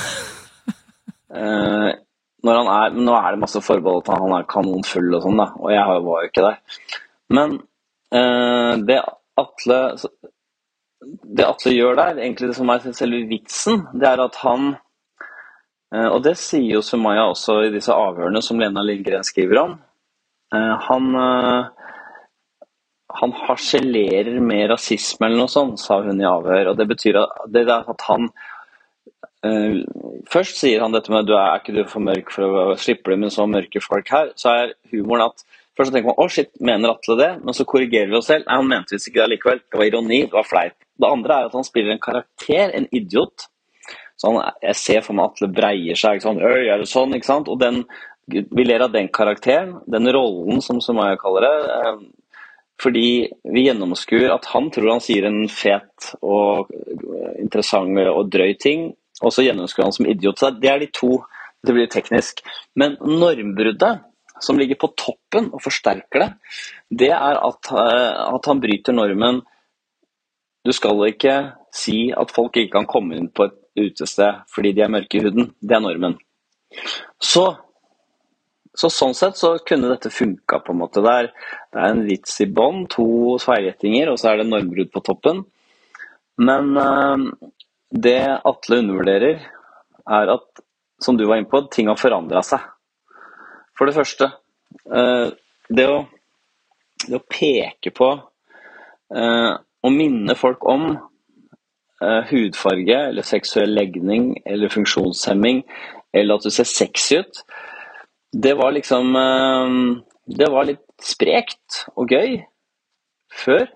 uh, [LAUGHS] når han er, nå er det masse forbehold at han er kanonfull og sånn, da, og jeg var jo ikke der. Men eh, det Atle Det Atle gjør der, egentlig det som er selve vitsen, det er at han eh, Og det sier jo Sumaya også i disse avhørene som Lena Lindgren skriver om. Eh, han eh, han harselerer med rasisme eller noe sånt, sa hun i avhør. og Det betyr at, det at han eh, Først sier han dette med du er ikke du for mørk for å slippe det med så mørke folk her. Så er humoren at Først tenker man å shit, mener Atle det? Men så korrigerer vi oss selv. Nei, han mente visst ikke det likevel. Det var ironi, det var fleip. Det andre er at han spiller en karakter, en idiot. Så han, jeg ser for meg Atle breier seg. sant? Øy, er det sånn? ikke sant? Og den, vi ler av den karakteren, den rollen, som Sumaya kaller det. eh, fordi vi gjennomskuer at han tror han sier en fet og interessant og drøy ting, og så gjennomskuer han som idiot. Så det er de to. Det blir teknisk. Men normbruddet, som ligger på toppen og forsterker det, det er at, eh, at han bryter normen Du skal ikke si at folk ikke kan komme inn på et utested fordi de er mørke i huden. Det er normen. Så så sånn sett så kunne dette funka, på en måte. Det er, det er en vits i bånn, to feilgjettinger, og så er det normbrudd på toppen. Men øh, det Atle undervurderer, er at, som du var inne på, ting har forandra seg. For det første, eh, det å, det å peke på eh, og minne folk om eh, hudfarge eller seksuell legning eller funksjonshemming, eller at du ser sexy ut, det var liksom Det var litt sprekt og gøy før.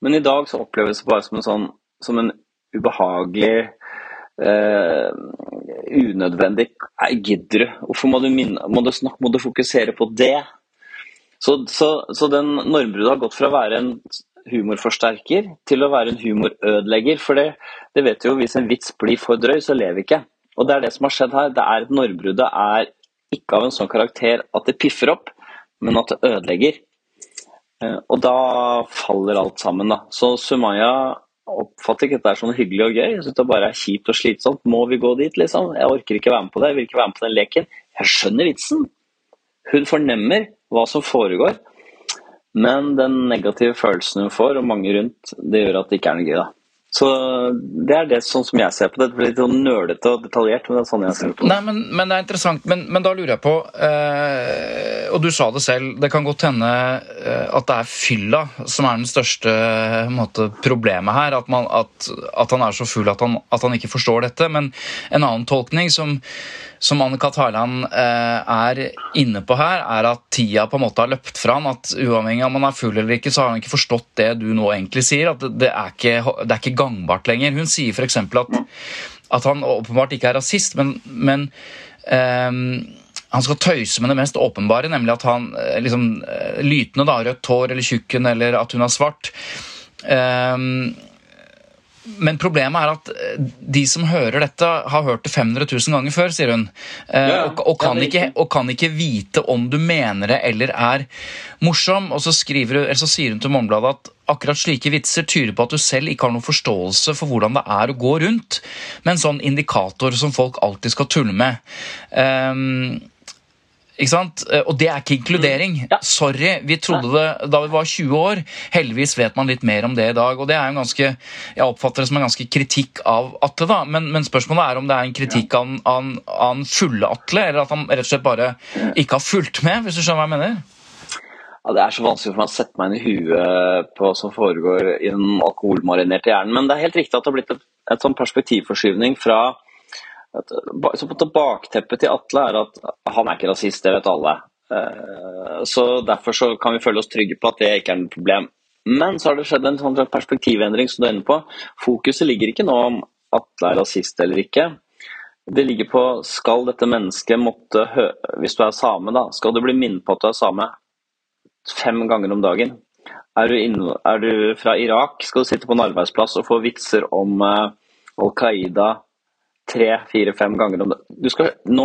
Men i dag så oppleves det bare som en sånn som en ubehagelig eh, unødvendig Nei, gidder du? Hvorfor må du, minne, må du, snakke, må du fokusere på det? Så, så, så den normbruddet har gått fra å være en humorforsterker til å være en humorødelegger. For det, det vet du jo, hvis en vits blir for drøy, så lever ikke. Og det er det som har skjedd her. Det er at normbruddet er ikke av en sånn karakter at det piffer opp, men at det ødelegger. Eh, Og da faller alt sammen, da. Så Sumaya oppfatter ikke at det er sånn hyggelig og gøy. Jeg syns det bare er kjipt og slitsomt. Må vi gå dit, liksom? Jeg orker ikke være med på det. Jeg vil ikke være med på den leken. Jeg skjønner vitsen. Hun fornemmer hva som foregår. Men den negative følelsen hun får, og mange rundt, det gjør at det ikke er noe gøy, da. Så det er det sånn som jeg ser på det. Det blir litt sånn nølete og detaljert, men det er sånn jeg ser på. Nei, men, men det er interessant. Men, men da lurer jeg på eh, Og du sa det selv, det kan godt hende eh, at det er fylla som er den største eh, måte, problemet her. At, man, at, at han er så full at han, at han ikke forstår dette. Men en annen tolkning som, som Anne-Kat. Harland eh, er inne på her, er at tida på en måte har løpt fra han. At uavhengig av om han er full eller ikke, så har han ikke forstått det du nå egentlig sier. At det, er, ikke, det er ikke gangbart lenger. Hun sier f.eks. at at han åpenbart ikke er rasist, men, men ehm, han skal tøyse med det mest åpenbare, nemlig at han eh, liksom, eh, lytende, da, rødt hår eller tjukken, eller at hun er svart. Ehm, men problemet er at eh, de som hører dette, har hørt det 500 000 ganger før, sier hun. Eh, Ja, og, og, kan ikke, og kan ikke vite om du mener det eller er morsom. Og så, skriver, eller så sier hun til Morgenbladet at akkurat slike vitser tyder på at du selv ikke har noen forståelse for hvordan det er å gå rundt med en sånn indikator som folk alltid skal tulle med. Ehm, ikke sant? Eh, Og det er ikke inkludering. Ja. Sorry, vi trodde det da vi var 20 år. Heldigvis vet man litt mer om det i dag. og det er jo ganske, Jeg oppfatter det som en ganske kritikk av Atle. da, Men, men spørsmålet er om det er en kritikk av, av, av han fulle Atle, eller at han rett og slett bare ikke har fulgt med, hvis du skjønner hva jeg mener? Ja, det er så vanskelig for meg å sette meg inn i huet på hva som foregår i den alkoholmarinerte hjernen. Men det er helt riktig at det har blitt et, et sånn perspektivforskyvning fra så på Bakteppet til Atle er at han er ikke rasist, det vet alle. Eh, Så Derfor så kan vi føle oss trygge på at det ikke er noe problem. Men så har det skjedd en sånn perspektivendring som du er inne på. Fokuset ligger ikke nå om Atle er rasist eller ikke. Det ligger på skal dette mennesket måtte hø Hvis du er same, da, skal du bli minnet på at du er same fem ganger om dagen? er du, er du fra Irak, skal du sitte på en arbeidsplass og få vitser om uh, Al Qaida tre, fire, fem ganger om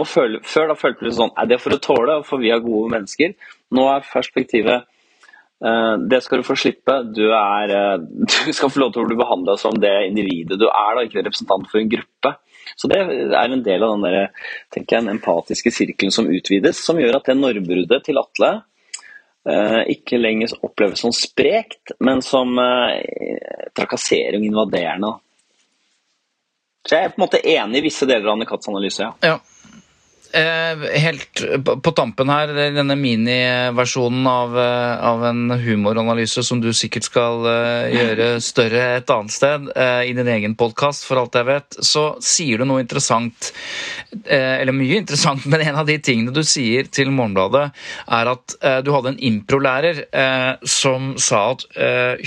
føle, før da følte du sånn Er det for å tåle, for vi er gode mennesker? Nå er perspektivet uh, Det skal du få slippe. Du, er, uh, [LAUGHS] du skal få lov til å bli behandla som det individet du er, da, ikke representant for en gruppe. Så Det er en del av den der, tenker jeg, den empatiske sirkelen som utvides, som gjør at det normbruddet til Atle eh, ikke lenger oppleves som sprekt, men som eh, trakassering og invaderende. Så jeg er på en måte enig i visse deler av Anne Katts analyse. ja. ja. Eh, helt på tampen her, denne miniversjonen av, eh, av en humoranalyse som du sikkert skal eh, gjøre [LAUGHS] større et annet sted, i din egen podkast, for alt jeg vet, så sier du noe interessant. Eller mye interessant, [LAUGHS] men en av de tingene du sier til Morgenbladet, er at du hadde en improlærer som sa at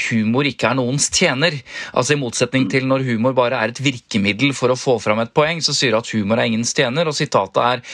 humor ikke er noens tjener. Altså i motsetning til når humor bare er et virkemiddel for å få fram et poeng, så sier du at humor er ingens tjener, og sitatet er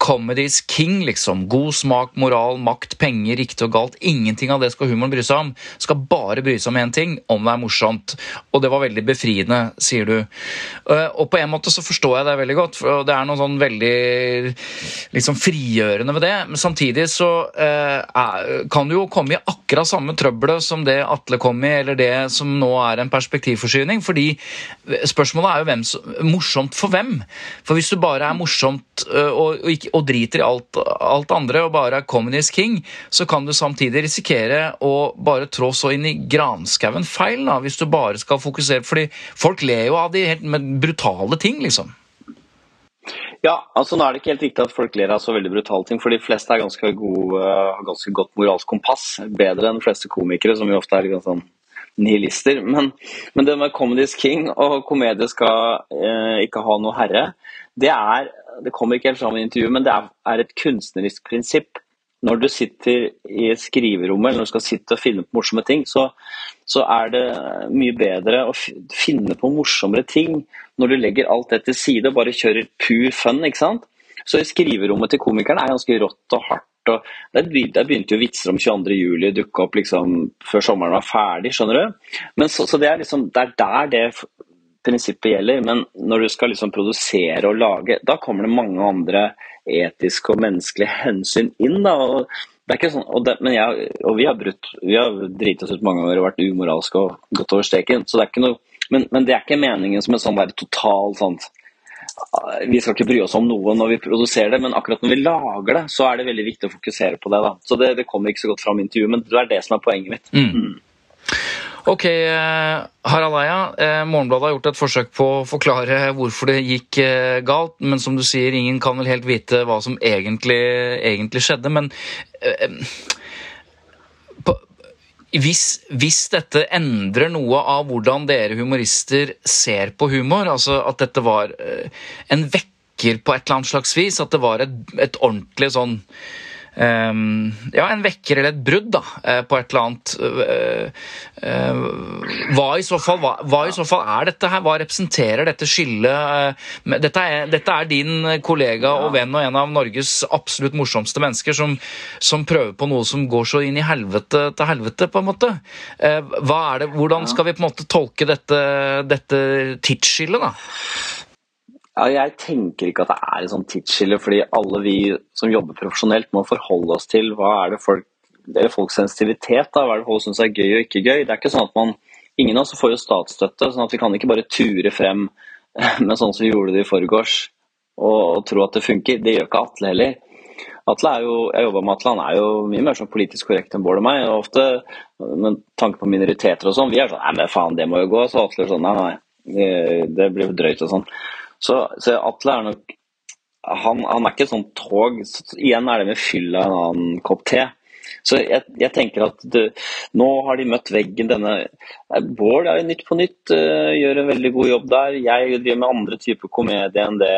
Comedy's king, liksom. God smak, moral, makt, penger, riktig og galt. Ingenting av det skal humoren bry seg om. Skal bare bry seg om én ting, om det er morsomt. Og det var veldig befriende, sier du. Eh, og på en måte så forstår jeg det veldig godt, for det er noe sånn veldig liksom frigjørende ved det. Men samtidig så eh, kan du jo komme i akkurat samme trøbbelet som det Atle kom i, eller det som nå er en perspektivforsyning, Fordi spørsmålet er jo hvem som, morsomt for hvem. For hvis du bare er morsomt eh, og, og ikke og driter i alt, alt, andre og bare er communist king, så kan du samtidig risikere å bare trå så inn i granskauen feil, da, hvis du bare skal fokusere Fordi folk ler jo av de helt brutale ting, liksom. Ja, altså nå er det ikke helt riktig at folk ler av så veldig brutale ting, for de fleste er ganske har ganske godt moralsk kompass. Bedre enn de fleste komikere, som jo ofte er litt sånn nihilister. Men, men det med Comedy's King og komedie skal eh, ikke ha noe herre, det er det kommer ikke helt fram i intervjuet, men det er et kunstnerisk prinsipp. Når du sitter i skriverommet eller når du skal sitte og finne på morsomme ting, så, så er det mye bedre å finne på morsommere ting når du legger alt det til side og bare kjører pur fun. ikke sant? Så skriverommet til komikeren er ganske rått og hardt. og Der begynte jo vitser om 22.07. dukke opp liksom før sommeren var ferdig. skjønner du? Men så, så det, er liksom, det er der det prinsippet gjelder, men når du skal liksom produsere og lage, da kommer det mange andre etiske og menneskelige hensyn inn. da, og det er ikke sånn, og, det, jeg, og vi har brutt, vi har driti oss ut mange ganger og vært umoralske og gått over streken. så det er ikke noe, men, men det er ikke meningen som en sånn der total sånn vi skal ikke bry oss om noe når vi produserer det, men akkurat når vi lager det, så er det veldig viktig å fokusere på det. da. Så Det, det kommer ikke så godt fram i intervjuet, men det er det som er poenget mitt. Mm. Ok, eh, Harald Eia. Eh, Morgenbladet har gjort et forsøk på å forklare hvorfor det gikk eh, galt. Men som du sier, ingen kan vel helt vite hva som egentlig, egentlig skjedde. Men hvis, hvis, dette endrer noe av hvordan dere humorister ser på humor, altså at dette var en vekker på et eller annet slags vis, at det var et, et ordentlig sånn Um, ja, en vekker eller et brudd da, uh, på et eller annet. Uh, uh, hva, i så fall, hva, hva, i så fall, er dette her? Hva representerer dette skillet? Dette er, dette, er, din kollega og venn og en av Norges absolutt morsomste mennesker som, som, prøver på noe som går så inn i helvete til helvete, på en måte. Er det, hvordan skal vi på en måte tolke dette, dette tidsskillet, da? Ja, jeg tenker ikke at det er et sånt tidsskille, fordi alle vi som jobber profesjonelt må forholde oss til hva er det folk det er folks sensitivitet. da, Hva er det folk syns er gøy og ikke gøy. Det er ikke sånn at man, Ingen av oss får jo statsstøtte, sånn at vi kan ikke bare ture frem [LAUGHS] med sånn som vi gjorde det i forgårs og, og tro at det funker. Det gjør ikke Atle heller. Atle er jo, Jeg jobber med Atle, han er jo mye mer sånn politisk korrekt enn Bård og meg. og Ofte med tanke på minoriteter og sånn. Vi er sånn Nei, men faen, det må jo gå. Så Atle er sånn Nei, nei, det, blir jo drøyt og sånn. Så, så Atle er nok han, han, er ikke sånn tog. Så igjen er det med fyll av en annen kopp te. Så jeg, jeg tenker at det, nå har de møtt veggen. denne Bård er jo Nytt på Nytt, uh, gjør en veldig god jobb der. Jeg driver med andre typer komedie enn det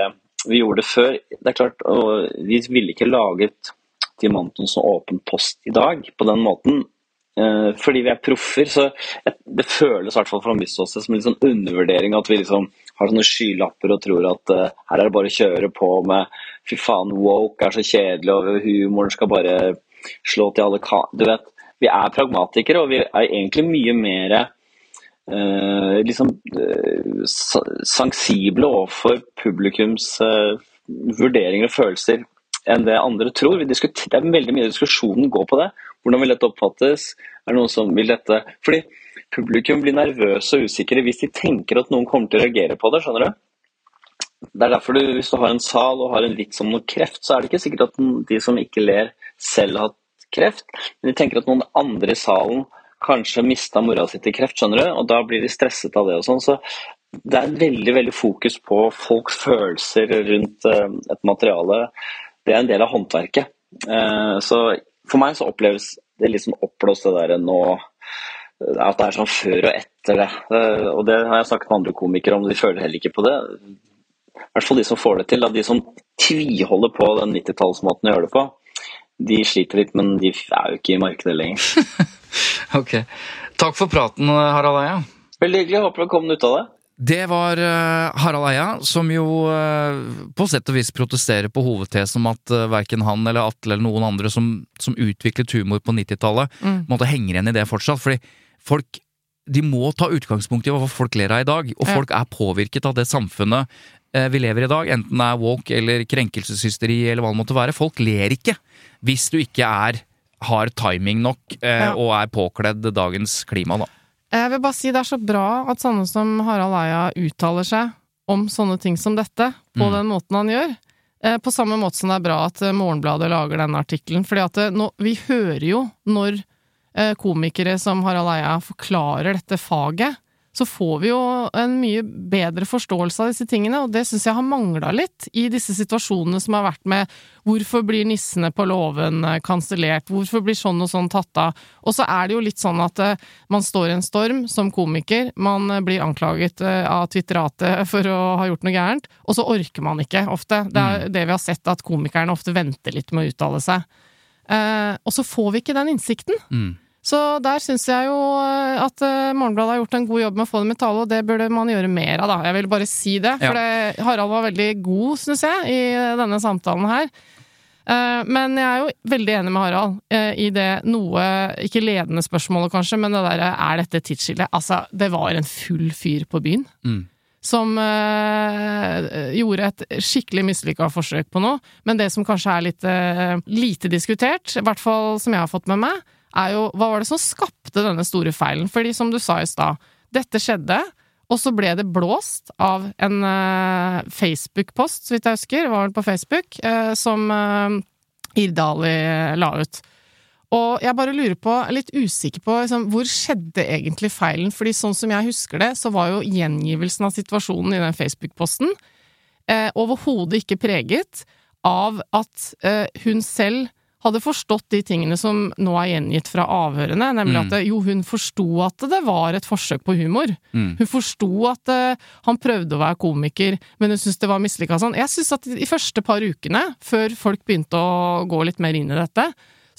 vi gjorde før. Det er klart, og Vi ville ikke laget Diamanten Antonsen åpen post i dag på den måten. Uh, fordi vi er proffer. så jeg, Det føles i hvert fall fra mitt ståsted som en liksom undervurdering at vi liksom har sånne skylapper og tror at uh, her er det bare å kjøre på med fy faen, woke er så kjedelig, og humoren skal bare slå til alle ka... Du vet, vi er pragmatikere, og vi er egentlig mye mer uh, liksom, uh, sensible overfor publikums eh, vurderinger og følelser enn det andre tror. det er veldig mye diskusjonen går på det. Hvordan vil dette oppfattes? Er det noen som vil dette Fordi publikum blir nervøse og usikre hvis de tenker at noen kommer til å reagere på det. skjønner du? Det er derfor du, Hvis du har en sal og har en vits om noe kreft, så er det ikke sikkert at de som ikke ler, selv har hatt kreft. Men de tenker at noen andre i salen kanskje mista mora si til kreft, skjønner du, og da blir de stresset av det. og sånn, så Det er veldig veldig fokus på folks følelser rundt uh, et materiale. Det er en del av håndverket. Uh, så For meg så oppleves det sånn oppblåst, det der nå at det er sånn før og etter det. Uh, og det har jeg snakket med andre komikere om, de føler heller ikke på det. I hvert fall de som får det til. De som tviholder på den 90-tallsmåten å gjøre det på, de sliter litt, men de er jo ikke i markedet lenger. [LAUGHS] ok. Takk for praten, Harald Eia. Veldig hyggelig. Håper du kom ut av det. Det var uh, Harald Eia, som jo uh, på sett og vis protesterer på hovedtesen om at verken han eller Atle eller noen andre som, som utviklet humor på 90-tallet, mm. måtte henge igjen i det fortsatt. Fordi folk de må ta utgangspunkt i hva folk ler av i dag, og folk er påvirket av det samfunnet Eh, vi lever i dag, enten det er walk eller krenkelseshysteri eller hva det måtte være. Folk ler ikke hvis du ikke er, har timing nok eh, og er påkledd dagens klima, da. Jeg vil bare si det er så bra at sånne som Harald Eia uttaler seg om sånne ting som dette, på mm. den måten han gjør. Eh, på samme måte som det er bra at Morgenbladet lager denne artikkelen. at vi hører jo når komikere som Harald Eia forklarer dette faget, så får vi jo en mye bedre forståelse av disse tingene, og det syns jeg har mangla litt i disse situasjonene som har vært med hvorfor blir nissene på låven eh, kansellert, hvorfor blir sånn og sånn tatt av, og så er det jo litt sånn at uh, man står i en storm som komiker, man blir anklaget av Twitteratet [LAUGHS] for å ha gjort noe gærent, og så orker man ikke ofte. Det er mm. det vi har sett, at komikerne ofte venter litt med å uttale seg. Og så får vi ikke den innsikten. Mm. Så der syns jeg jo eh, at eh, Morgenbladet har gjort en god jobb med å få dem i tale, og det burde man gjøre mer av, da. Jeg vil bare si det. For ja. det, Harald var veldig god, syns jeg, i denne samtalen her. Eh, men jeg er jo veldig enig med Harald i det noe, ikke ledende spørsmålet kanskje, men det derre er dette tidsskillet? Altså, det var en full fyr på byen. Mm. Som øh, gjorde et skikkelig mislykka forsøk på noe. Men det som kanskje er litt øh, lite diskutert, i hvert fall som jeg har fått med meg, er jo hva var det som skapte denne store feilen? Fordi som du sa i stad, dette skjedde, og så ble det blåst av en uh, Facebook-post, så vidt jeg husker, var vel på Facebook, som Irdali la ut. Og jeg bare lurer på, litt usikker på liksom, hvor skjedde egentlig feilen? Fordi sånn som jeg husker det, så var jo gjengivelsen av situasjonen i den Facebook-posten eh, overhodet ikke preget av at eh, hun selv hadde forstått de tingene som nå er gjengitt fra avhørene, nemlig mm. at jo, hun forsto at det var et forsøk på humor. Mm. Hun forsto at uh, han prøvde å være komiker, men hun syntes det var mislykka sånn. Jeg syns at de første par ukene, før folk begynte å gå litt mer inn i dette,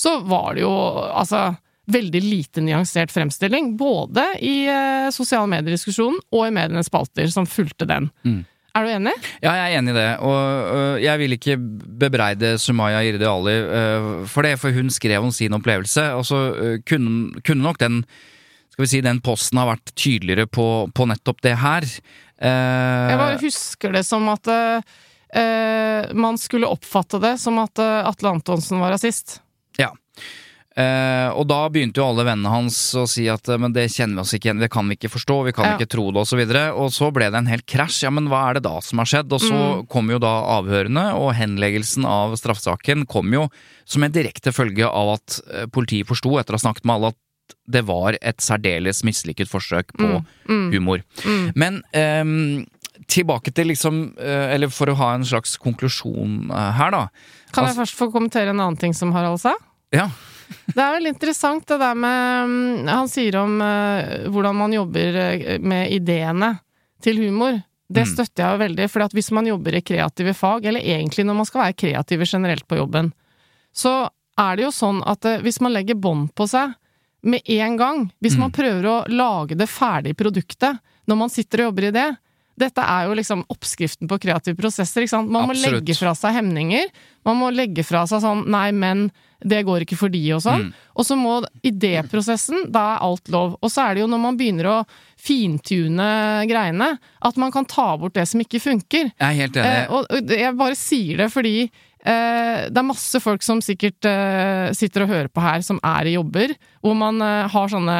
så var det jo altså veldig lite nyansert fremstilling, både i eh, sosiale medier-diskusjonen og i medienes spalter som fulgte den. Mm. Er du enig? Ja, jeg er enig i det. Og jeg vil ikke bebreide Sumaya Irdi Ali for det, for hun skrev om sin opplevelse. Og så kunne, kunne, nok den skal vi si, den posten ha vært tydeligere på, på nettopp det her. jeg bare husker det som at uh, man skulle oppfatte det som at Atle Antonsen var rasist. Ja. Eh, og da begynte jo alle vennene hans å si at eh, men det kjenner vi oss ikke igjen, det kan vi ikke forstå, vi kan ja. ikke tro det, osv. Og, så og så ble det en hel krasj. Ja, men hva er det da som har skjedd? Og så mm. kom jo da avhørene, og henleggelsen av straffesaken kom jo som en direkte følge av at uh, politiet forsto, etter å ha snakket med alle, at det var et særdeles mislykket forsøk på mm. Mm. humor. Mm. Men um, tilbake til liksom Eller for å ha en slags konklusjon her, da. Kan jeg først få kommentere en annen ting som Harald sa? Ja. [LAUGHS] Det er veldig interessant det der med mm, Han sier om uh, hvordan man jobber med ideene til humor. Det mm. støtter jeg jo veldig, for hvis man jobber i kreative fag, eller egentlig når man skal være kreative generelt på jobben, så er det jo sånn at hvis man legger bånd på seg med en gang, hvis mm. man prøver å lage det ferdige produktet når man sitter og jobber i det, Dette er jo liksom oppskriften på kreative prosesser. ikke sant? Man må Absolutt. legge fra seg hemninger. Man må legge fra seg sånn 'nei, men det går ikke for de', og sånn. Mm. Og så må idéprosessen, da er alt lov. Og så er det jo når man begynner å fintune greiene, at man kan ta bort det som ikke funker. Jeg er helt enig. Eh, og jeg bare sier det fordi eh, det er masse folk som sikkert eh, sitter og hører på her, som er i jobber, hvor man eh, har sånne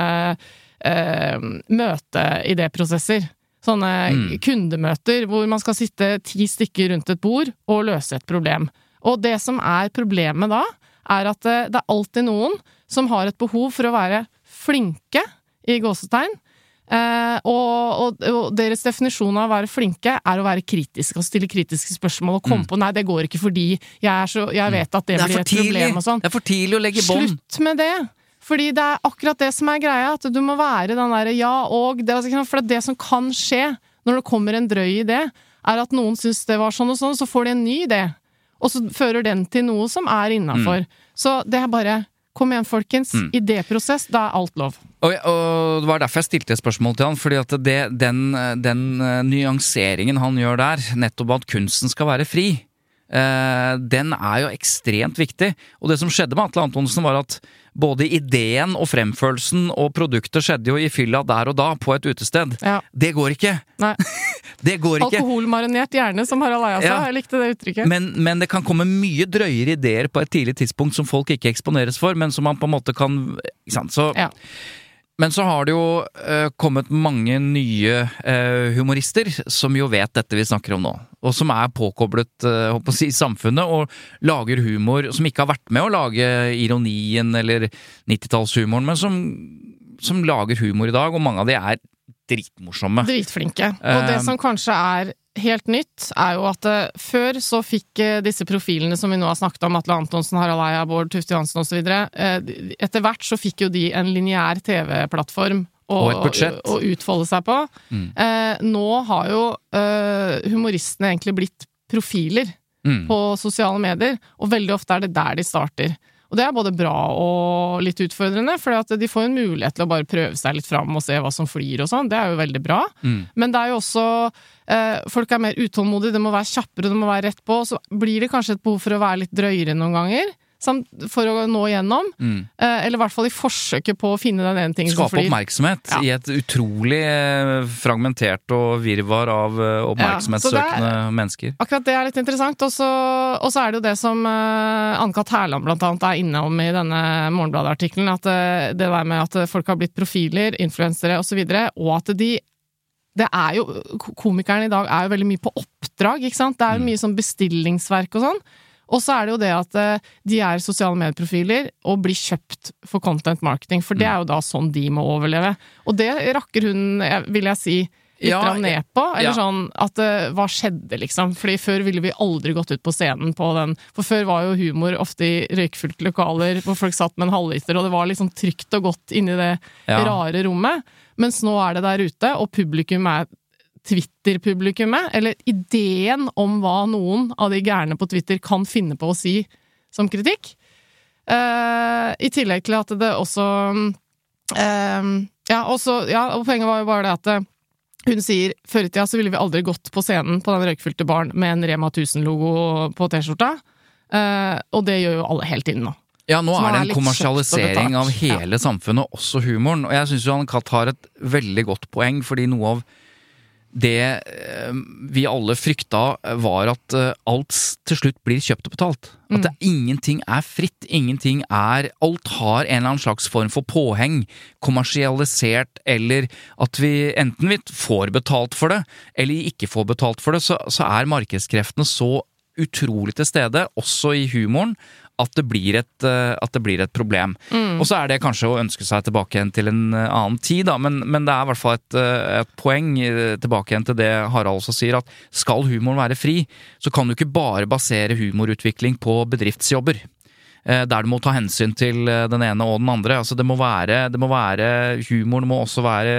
eh, møteidéprosesser. Sånne Mm. kundemøter hvor man skal sitte ti stykker rundt et bord og løse et problem. Og det som er problemet da, er at eh, det er alltid noen som har et behov for å være flinke, i gåsetegn. Eh, og, og, og deres definisjon av å være flinke er å være kritisk og stille kritiske spørsmål og komme på 'nei, det går ikke fordi jeg, er så, jeg vet at det, Mm. det er blir et tidlig! problem' og sånn. Det er for tidlig å legge bånd. Slutt med det! Fordi det er akkurat det som er greia, at du må være den derre ja og det, altså, For det som kan skje når det kommer en drøy idé, er at noen syns det var sånn og sånn, så får de en ny idé. Og så fører den til noe som er innafor. Så det er bare Kom igjen, folkens. Idéprosess, da er alt lov. Og, og det var derfor jeg stilte et spørsmål til han, fordi at det, den, den eh, nyanseringen han gjør der, nettopp at kunsten skal være fri, eh, den er jo ekstremt viktig. Og det som skjedde med Atle Antonsen, var at både ideen og fremførelsen og produktet skjedde jo i fylla der og da, på et utested. Ja. Det går ikke! [LAUGHS] Det går ikke! Alkoholmarinert hjerne, som Harald Eia sa. Ja. Jeg likte det uttrykket. Men, men det kan komme mye drøyere ideer på et tidlig tidspunkt som folk ikke eksponeres for, men som man på en måte kan ikke sant? Så, Ja. Men så har det jo eh, kommet mange nye eh, humorister som jo vet dette vi snakker om nå. Og som er påkoblet uh, si, samfunnet og lager humor som ikke har vært med å lage ironien eller 90-tallshumoren, men som, som lager humor i dag, og mange av de er dritmorsomme. Dritflinke. Og det som kanskje er helt nytt, er jo at eh, før så fikk eh, disse profilene som vi nå har snakket om, Atle Antonsen, Harald Eia, Bård Tufte Johansen osv., uh, etter hvert så fikk jo de en lineær TV-plattform. å- Og et budsjett. Å utfolde seg på. Mm. Eh, nå har jo eh, humoristene egentlig blitt profiler Mm. på sosiale medier, og veldig ofte er det der de starter. Og det er både bra og litt utfordrende, for de får en mulighet til å bare prøve seg litt fram og se hva som flyr og sånn. Det er jo veldig bra. Mm. Men det er jo også eh, Folk er mer utålmodige, det må være kjappere, det må være rett på. Så blir det kanskje et behov for å være litt drøyere noen ganger. For å nå gjennom. Mm. Eh, eller i hvert fall i forsøket på å finne den ene tingen som Skape oppmerksomhet Ja. i et utrolig eh, fragmentert og virvar av eh, oppmerksomhetssøkende mennesker. Akkurat det er litt interessant. Og så er det jo det som Ann-Kat. Hærland blant annet er innom i denne Morgenbladet-artikkelen. At det der med at folk har blitt profiler, influensere osv., og, så videre, og at de det er jo, Komikerne i dag er jo veldig mye på oppdrag, ikke sant? Det er jo mye sånn bestillingsverk og sånn. Og så er det jo det at eh, de er sosiale medieprofiler og blir kjøpt for content marketing, for det er jo da sånn de må overleve. Og det rakker hun, eh, vil jeg si, litt Ja, ned på. Eller ja. sånn at eh, hva skjedde, liksom? Fordi før ville vi aldri gått ut på scenen på den For før var jo humor ofte i røykfylte lokaler hvor folk satt med en halvliter, og det var liksom trygt og godt inni det Ja. rare rommet. Mens nå er det der ute, og publikum er Twitter-publikummet, eller ideen om hva noen av de gærne på Twitter kan finne på å si som kritikk. Uh, I tillegg til at det også uh, ja, også, ja, og poenget var jo bare det at det, hun sier før i tida så ville vi aldri gått på scenen på den røykfylte baren med en Rema 1000-logo på T-skjorta. Uh, og det gjør jo alle helt inn nå. Ja, nå er det en kommersialisering av hele samfunnet, også humoren. Og jeg syns Johan Katt har et veldig godt poeng, fordi noe av det eh, vi alle frykta, var at eh, alt til slutt blir kjøpt og betalt. At Mm. det, ingenting er fritt. Ingenting er Alt har en eller annen slags form for påheng. Kommersialisert, eller at vi enten vi får betalt for det, eller ikke får betalt for det, så, så er markedskreftene så utrolig til stede, også i humoren, at det blir et, eh, at det blir et problem. Og så er det kanskje å ønske seg tilbake igjen til en eh, annen tid, da, men, men det er i hvert fall et, eh, et poeng tilbake igjen til det Harald også sier, at skal humoren være fri, så kan du ikke bare basere humorutvikling på bedriftsjobber. Der du må ta hensyn til den ene og den andre. Altså det må være, det må være Humoren må også være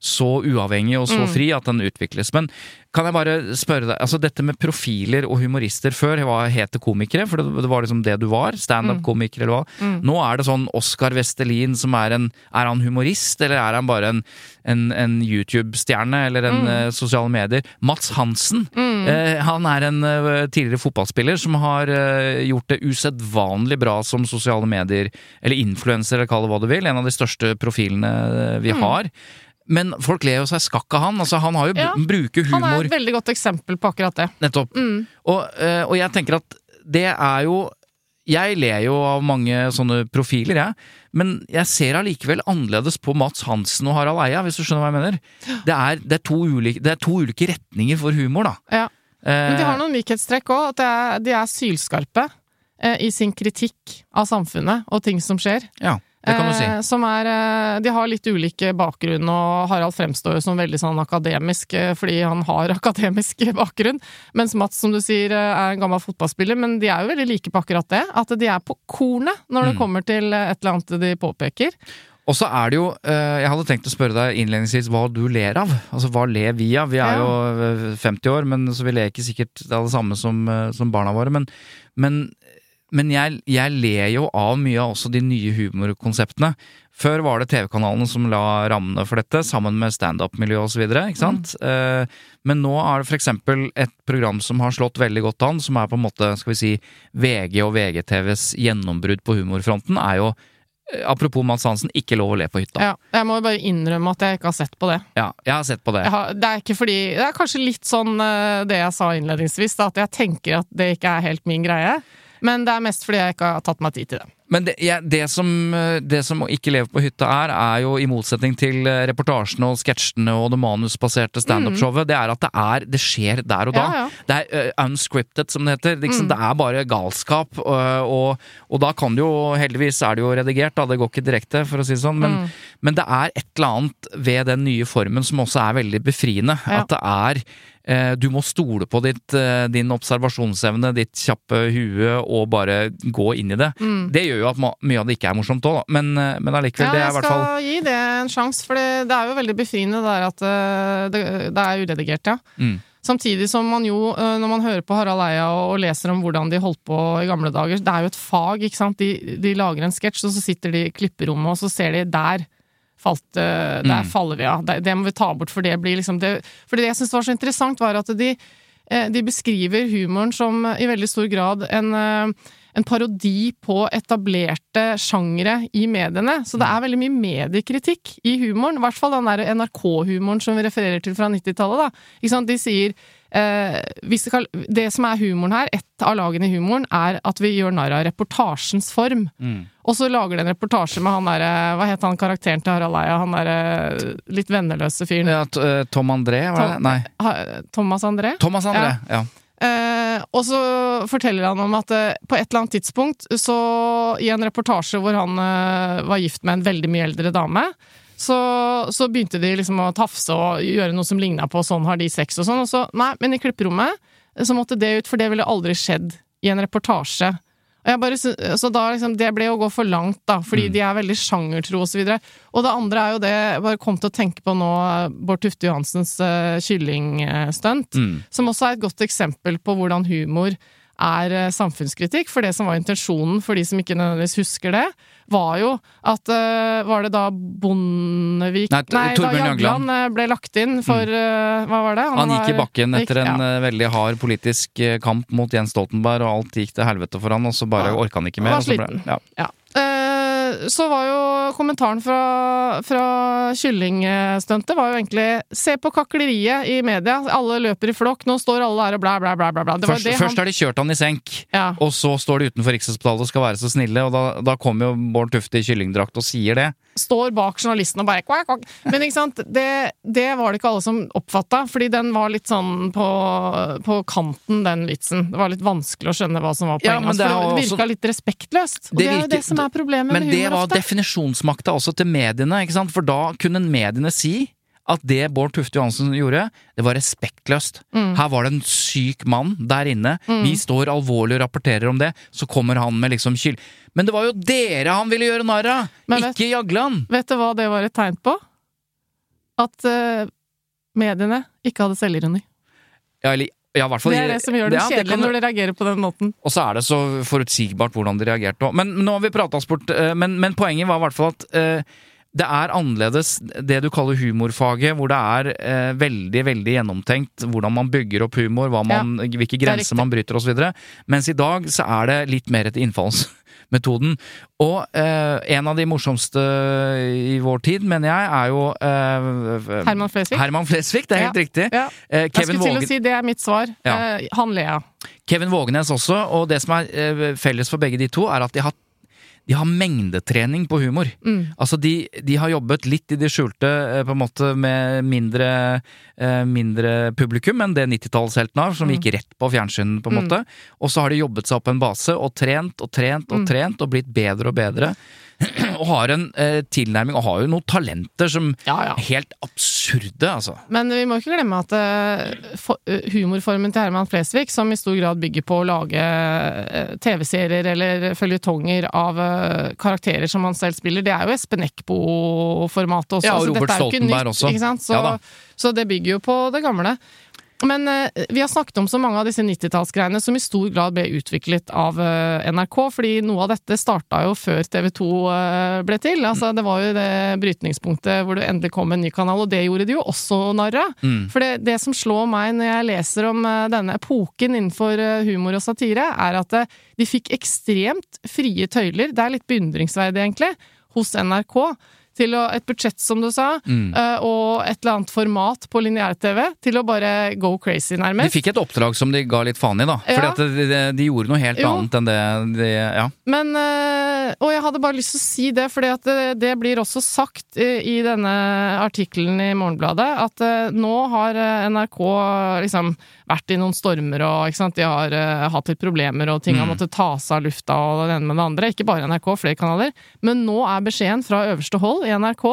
så uavhengig og så Mm. fri at den utvikles. Men kan jeg bare spørre deg, altså dette med profiler og humorister før var het det komikere, for det, var liksom det du var, standup-komiker eller hva. Mm. Nå er det sånn Oskar Vestelin som er en Er han humorist, eller er han bare en, en, en YouTube-stjerne eller en Mm. uh, sosiale medier? Mats Hansen, Uh, han er en uh, tidligere fotballspiller som har gjort det usedvanlig bra som sosiale medier, eller influenser, eller kall det hva du vil. En av de største profilene vi Mm. har. Men folk ler jo seg skakk av han. Altså, han har jo Ja, bruker Han er et veldig godt eksempel på akkurat det. Nettopp. Mm. Og, eh, og jeg tenker at det er jo Jeg ler jo av mange sånne profiler, jeg. Men jeg ser allikevel annerledes på Mats Hansen og Harald Eia, hvis du skjønner hva jeg mener. Det er, det er, to, ulike, det er to ulike retninger for humor, da. Ja. Men de har Eh, noen likhetstrekk òg. At er, de er sylskarpe eh, i sin kritikk av samfunnet og ting som skjer. ja, si. Eh, som er eh, De har litt ulike bakgrunn, og Harald fremstår jo som veldig sånn akademisk eh, fordi han har [LAUGHS] akademisk bakgrunn. Mens Mats, som du sier, er en gammel fotballspiller. Men de er jo veldig like på akkurat det. At de er på kornet når det Mm. kommer til et eller annet de påpeker. Og så er det jo Jeg hadde tenkt å spørre deg innledningsvis hva du ler av. Altså hva ler vi av? Vi er jo eh, 50 år, men så vi ler ikke sikkert det er det samme som, som barna våre. Men, men, men jeg, jeg ler jo av mye av også de nye humorkonseptene. Før var det TV-kanalene som la rammene for dette, sammen med standup-miljø osv. Mm. Eh, men nå er det eksempel et program som har slått veldig godt an, som er på en måte, skal vi si, VG og VGTVs gjennombrudd på humorfronten, er jo eh, Apropos Mads Hansen, ikke lov å le på hytta. Ja, jeg må jo bare innrømme at jeg ikke har sett på det. Ja, jeg har sett på det. Har, det er ikke fordi Det er kanskje litt sånn eh, det jeg sa innledningsvis, da, at jeg tenker at det ikke er helt min greie. Men det er mest fordi jeg ikke har tatt meg tid til det. Men det, ja, det, som, eh, det som å ikke leve på hytta er, er jo i motsetning til eh, reportasjene og sketsjene og det manusbaserte standup-showet, det er at det er Det skjer der og da. Ja, ja. Det er uh, unscripted, som det heter. Liksom, Mm. Det er bare galskap. Og, og, og da kan det jo Heldigvis er det jo redigert, da. Det går ikke direkte, for å si det sånn. Men, Mm. men det er et eller annet ved den nye formen som også er veldig befriende. At det er Du må stole på ditt, eh, din observasjonsevne, ditt kjappe hue, og bare gå inn i det. Mm. Det gjør jo at mye av det ikke er morsomt òg. Men, eh, men allikevel, Ja, det er i jeg skal gi det en sjanse, for det, det er jo veldig befriende det der at eh, det, det er uredigert, ja. mm. Samtidig som man jo, eh, når man hører på Harald Eia og leser om hvordan de holdt på i gamle dager, det er jo et fag, ikke sant. De, de lager en sketsj, og så sitter de i klipperommet, og så ser de der falt eh, Der Mm. faller vi av. Det, det må vi ta bort, for det blir liksom det For det jeg syns var så interessant, var at de, eh, de beskriver humoren som i veldig stor grad en eh, en parodi på etablerte sjangere i mediene. Så det er veldig mye mediekritikk i humoren. I hvert fall den der NRK-humoren som vi refererer til fra 90-tallet. da. Ikke sant? De sier eh, skal, Det som er humoren her, ett av lagene i humoren, er at vi gjør narr av reportasjens form. Mm. Og så lager de en reportasje med han derre Hva het han karakteren til Harald Eia? Han derre litt venneløse fyren. ja, eh, Tom André, var det? Nei. Thomas André? Thomas André. Ja. Eh, og så forteller han om at eh, på et eller annet tidspunkt, så i en reportasje hvor han eh, var gift med en veldig mye eldre dame, så, så begynte de liksom å tafse og gjøre noe som ligna på 'sånn har de sex' og sånn. Og så, nei, men i klipperommet eh, så måtte det ut, for det ville aldri skjedd i en reportasje. Bare, så da liksom, Det ble å gå for langt, da, fordi de er veldig sjangertro osv. Og, så videre. og det andre er jo det jeg bare kom til å tenke på nå, eh, Bård Tufte Johansens uh, kyllingstunt Mm. som også er et godt eksempel på hvordan humor er eh, samfunnskritikk. For det som var intensjonen, for de som ikke nødvendigvis husker det, var jo at eh, Var det da Bondevik Nei, Nei da Jagland eh, ble lagt inn for mm. Hva var det? Han gikk i bakken etter gikk- en ja. en veldig hard politisk kamp mot Jens Stoltenberg, og alt gikk til helvete for han, og så bare Ja. orka han ikke mer. Han var og så ble- sliten. ja. Ja. Så var jo kommentaren fra, fra kyllingstuntet var jo egentlig Se på kakleriet i media. Alle løper i flokk. Nå står alle der og bla, bla, bla. bla, bla. Det var Først, det først har de kjørt han i senk, ja. og så står de utenfor Rikshospitalet og skal være så snille, og da, da kommer jo Bård Tufte i kyllingdrakt og sier det. Står bak journalisten og bare kvak, kvak. Men ikke sant, det, det var det ikke alle som oppfatta, fordi den var litt sånn på, på kanten, den vitsen. Det var litt vanskelig å skjønne hva som var Ja, poenget. men det for det virka også- litt respektløst. Og det, er jo det som er problemet Men det var ofte. definisjonsmakta også til mediene, ikke sant? For da kunne mediene si at det Bård Tufte Johansen gjorde, det var respektløst. Mm. Her var det en syk mann der inne. Vi står alvorlig og rapporterer om det. Så kommer han med liksom kyll... Men det var jo dere han ville gjøre narr av! Ikke Jagland! Vet du hva det var et tegn på? at uh, mediene ikke hadde selvironi. Ja, eller, ja, fall Det er det som gjør det Ja, kjedelig kan- når de reagerer på den måten. Og så er det så forutsigbart hvordan de reagerte òg. Men nå har vi prata sport, eh, men, men poenget var i hvert fall at eh, det er annerledes det du kaller humorfaget, hvor det er eh, veldig veldig gjennomtenkt hvordan man bygger opp humor, man, hvilke er grenser man bryter osv. Mens i dag så er det litt mer etter innfallsmetoden. Og eh, en av de morsomste i vår tid, mener jeg, er jo eh, Herman Flesvig. Herman Flesvig, det er helt Ja. riktig. Ja. Eh, Jeg skulle til Vågen- å si det er mitt svar. Ja. Eh, han ler jeg av. Kevin Vågenes også, og det som er eh, felles for begge de to, er at de har, de har mengdetrening på humor. Mm. Altså, de, de har jobbet litt i det skjulte, eh, på en måte med mindre, eh, mindre publikum enn det 90-tallshelten har, som Mm. gikk rett på fjernsyn, på en måte. Og så har de jobbet seg opp en base, og trent og trent og Mm. trent, og blitt bedre og bedre. [CLEARS THROAT] og har en eh, tilnærming, og har jo noen talenter som Ja, ja. er helt absurde, altså. Men vi må ikke glemme at eh, for, eh, humorformen til Herman Flesvig, som i stor grad bygger på å lage eh, TV-serier eller føljetonger av eh, karakterer som han selv spiller, det er jo Espen Eckbo-formatet også. Ja, og så Robert er ikke Stoltenberg nytt, også. Ikke sant? Så, Ja så det bygger jo på det gamle. Men eh, vi har snakket om så mange av disse 90-tallsgreiene som i stor grad ble utviklet av eh, NRK, fordi noe av dette starta jo før TV 2 eh, ble til. Altså, det var jo det brytningspunktet hvor det endelig kom en ny kanal, og det gjorde de jo også narr av. Mm. For det, det som slår meg når jeg leser om denne epoken innenfor humor og satire, er at de fikk ekstremt frie tøyler, det er litt beundringsverdig egentlig, hos NRK. Til å, et budsjett, som du sa, Mm. eh, og et eller annet format på lineær-TV, til å bare go crazy, nærmest. De fikk et oppdrag som de ga litt faen i, da. Ja. Fordi at de, de, de gjorde noe helt Jo. annet enn det de Ja. Men eh, Og jeg hadde bare lyst til å si det, fordi at det, det blir også sagt i, i denne artikkelen i Morgenbladet, at eh, nå har eh, NRK liksom vært i noen stormer og ikke sant, de har uh, hatt litt problemer og ting har Mm. måttet tas av lufta og det ene med det andre. Ikke bare NRK, flere kanaler. Men nå er beskjeden fra øverste hold i NRK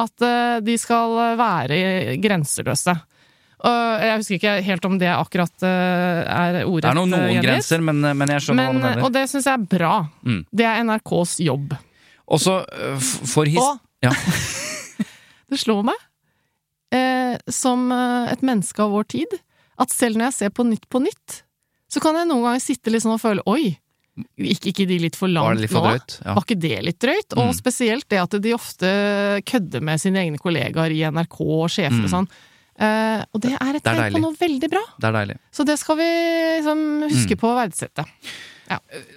at eh, de skal være grenseløse. Jeg husker ikke helt om det akkurat eh, er ordrett Det er noen, eh, noen grenser, men, men jeg skjønner Men, hva du mener. og det syns jeg er bra. Mm. Det er NRKs jobb. Og så f- for his... Og Ja. [LAUGHS] [LAUGHS] det slår meg, eh, som eh, et menneske av vår tid, at selv når jeg ser på Nytt på Nytt, så kan jeg noen ganger sitte litt sånn og føle oi, gikk ikke de litt for langt litt for nå? Ja. Var ikke det litt drøyt? Og Mm. spesielt det at de ofte kødder med sine egne kollegaer i NRK og sjefer Mm. og sånn. Uh, og det er et tegn på noe veldig bra. Det deilig. Så det skal vi liksom, huske Mm. på å verdsette.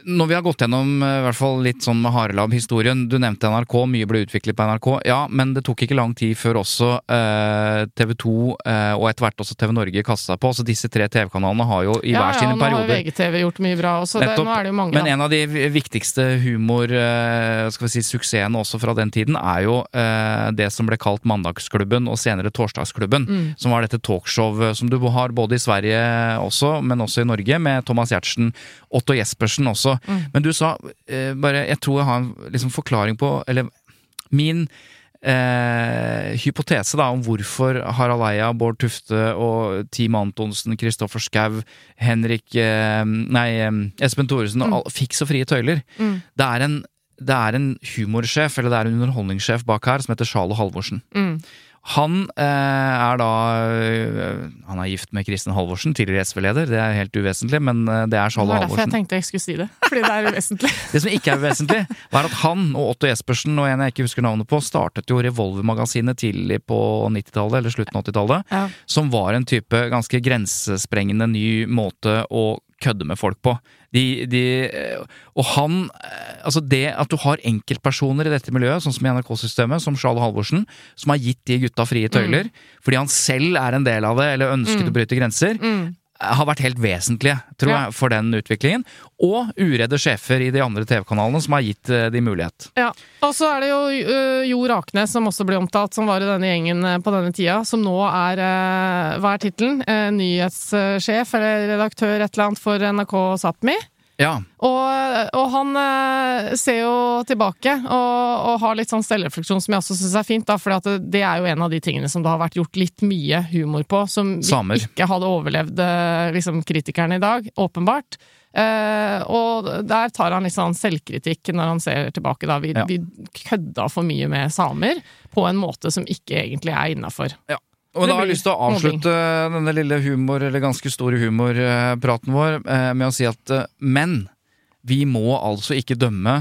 Når vi har gått gjennom øh, i hvert fall litt sånn med Harelab-historien Du nevnte NRK, mye ble utviklet på NRK. Ja, men det tok ikke lang tid før også eh, TV 2 eh, og etter hvert også TV Norge seg på. Så disse tre TV-kanalene har jo i ja, hver ja, sine nå har perioder VGTV gjort mye bra også. Det, nå er det jo mange, Men da. en av de viktigste humor, eh, skal vi si, suksessene også fra den tiden, er jo eh, det som ble kalt Mandagsklubben og senere Torsdagsklubben. Mm. Som var dette talkshow som du har både i Sverige også, men også i Norge, med Thomas Giertsen, Otto Jespersen også. Mm. Men du sa eh, bare Jeg tror jeg har en liksom, forklaring på Eller min Eh, hypotese da om hvorfor Harald Eia, Bård Tufte og Team Antonsen, Kristoffer Schou, Henrik eh, Nei, eh, Espen Thoresen og fikk så frie tøyler. Mm. Det er en det er en humorsjef, eller det er en underholdningssjef bak her, som heter Charlo Halvorsen. Mm. Han eh, er da eh, Han er gift med Kristin Halvorsen, tidligere SV-leder. Det er helt uvesentlig, men eh, det er Det Charlo var derfor jeg Halvorsen. tenkte jeg skulle si det. Fordi det er uvesentlig. [LAUGHS] Det som ikke er uvesentlig, var at han og Otto Jespersen og en jeg ikke husker navnet på, startet jo Revolver-magasinet tidlig på 90-tallet, eller slutten av 80-tallet, Ja. som var en type ganske grensesprengende ny måte å kødde med folk på. De, de, eh, og han eh, Altså det at du har enkeltpersoner i dette miljøet, sånn som i NRK-systemet, som Charles Halvorsen, som har gitt de gutta frie tøyler, fordi han selv er en del av det, eller ønsket Mm. å bryte grenser, Mm. Har vært helt vesentlige, tror Ja. jeg, for den utviklingen. Og uredde sjefer i de andre TV-kanalene som har gitt eh, de mulighet. Ja. Og så er det jo uh, Jo Raknes, som også ble omtalt, som var i denne gjengen eh, på denne tida, som nå er eh, Hva er tittelen? Eh, nyhetssjef eller redaktør et eller annet for NRK Sápmi. Ja. Og, og han eh, ser jo tilbake og, og har litt sånn selvrefleksjon som jeg også syns er fint, da, for det, det er jo en av de tingene som det har vært gjort litt mye humor på, som ikke hadde overlevd eh, liksom, kritikerne i dag, åpenbart. Eh, og der tar han litt sånn selvkritikk når han ser tilbake, da. Vi, Ja. vi kødda for mye med samer på en måte som ikke egentlig er innafor. Og da har jeg lyst til å avslutte denne lille humor, eller ganske store humorpraten vår eh, med å si at eh, men vi må altså ikke dømme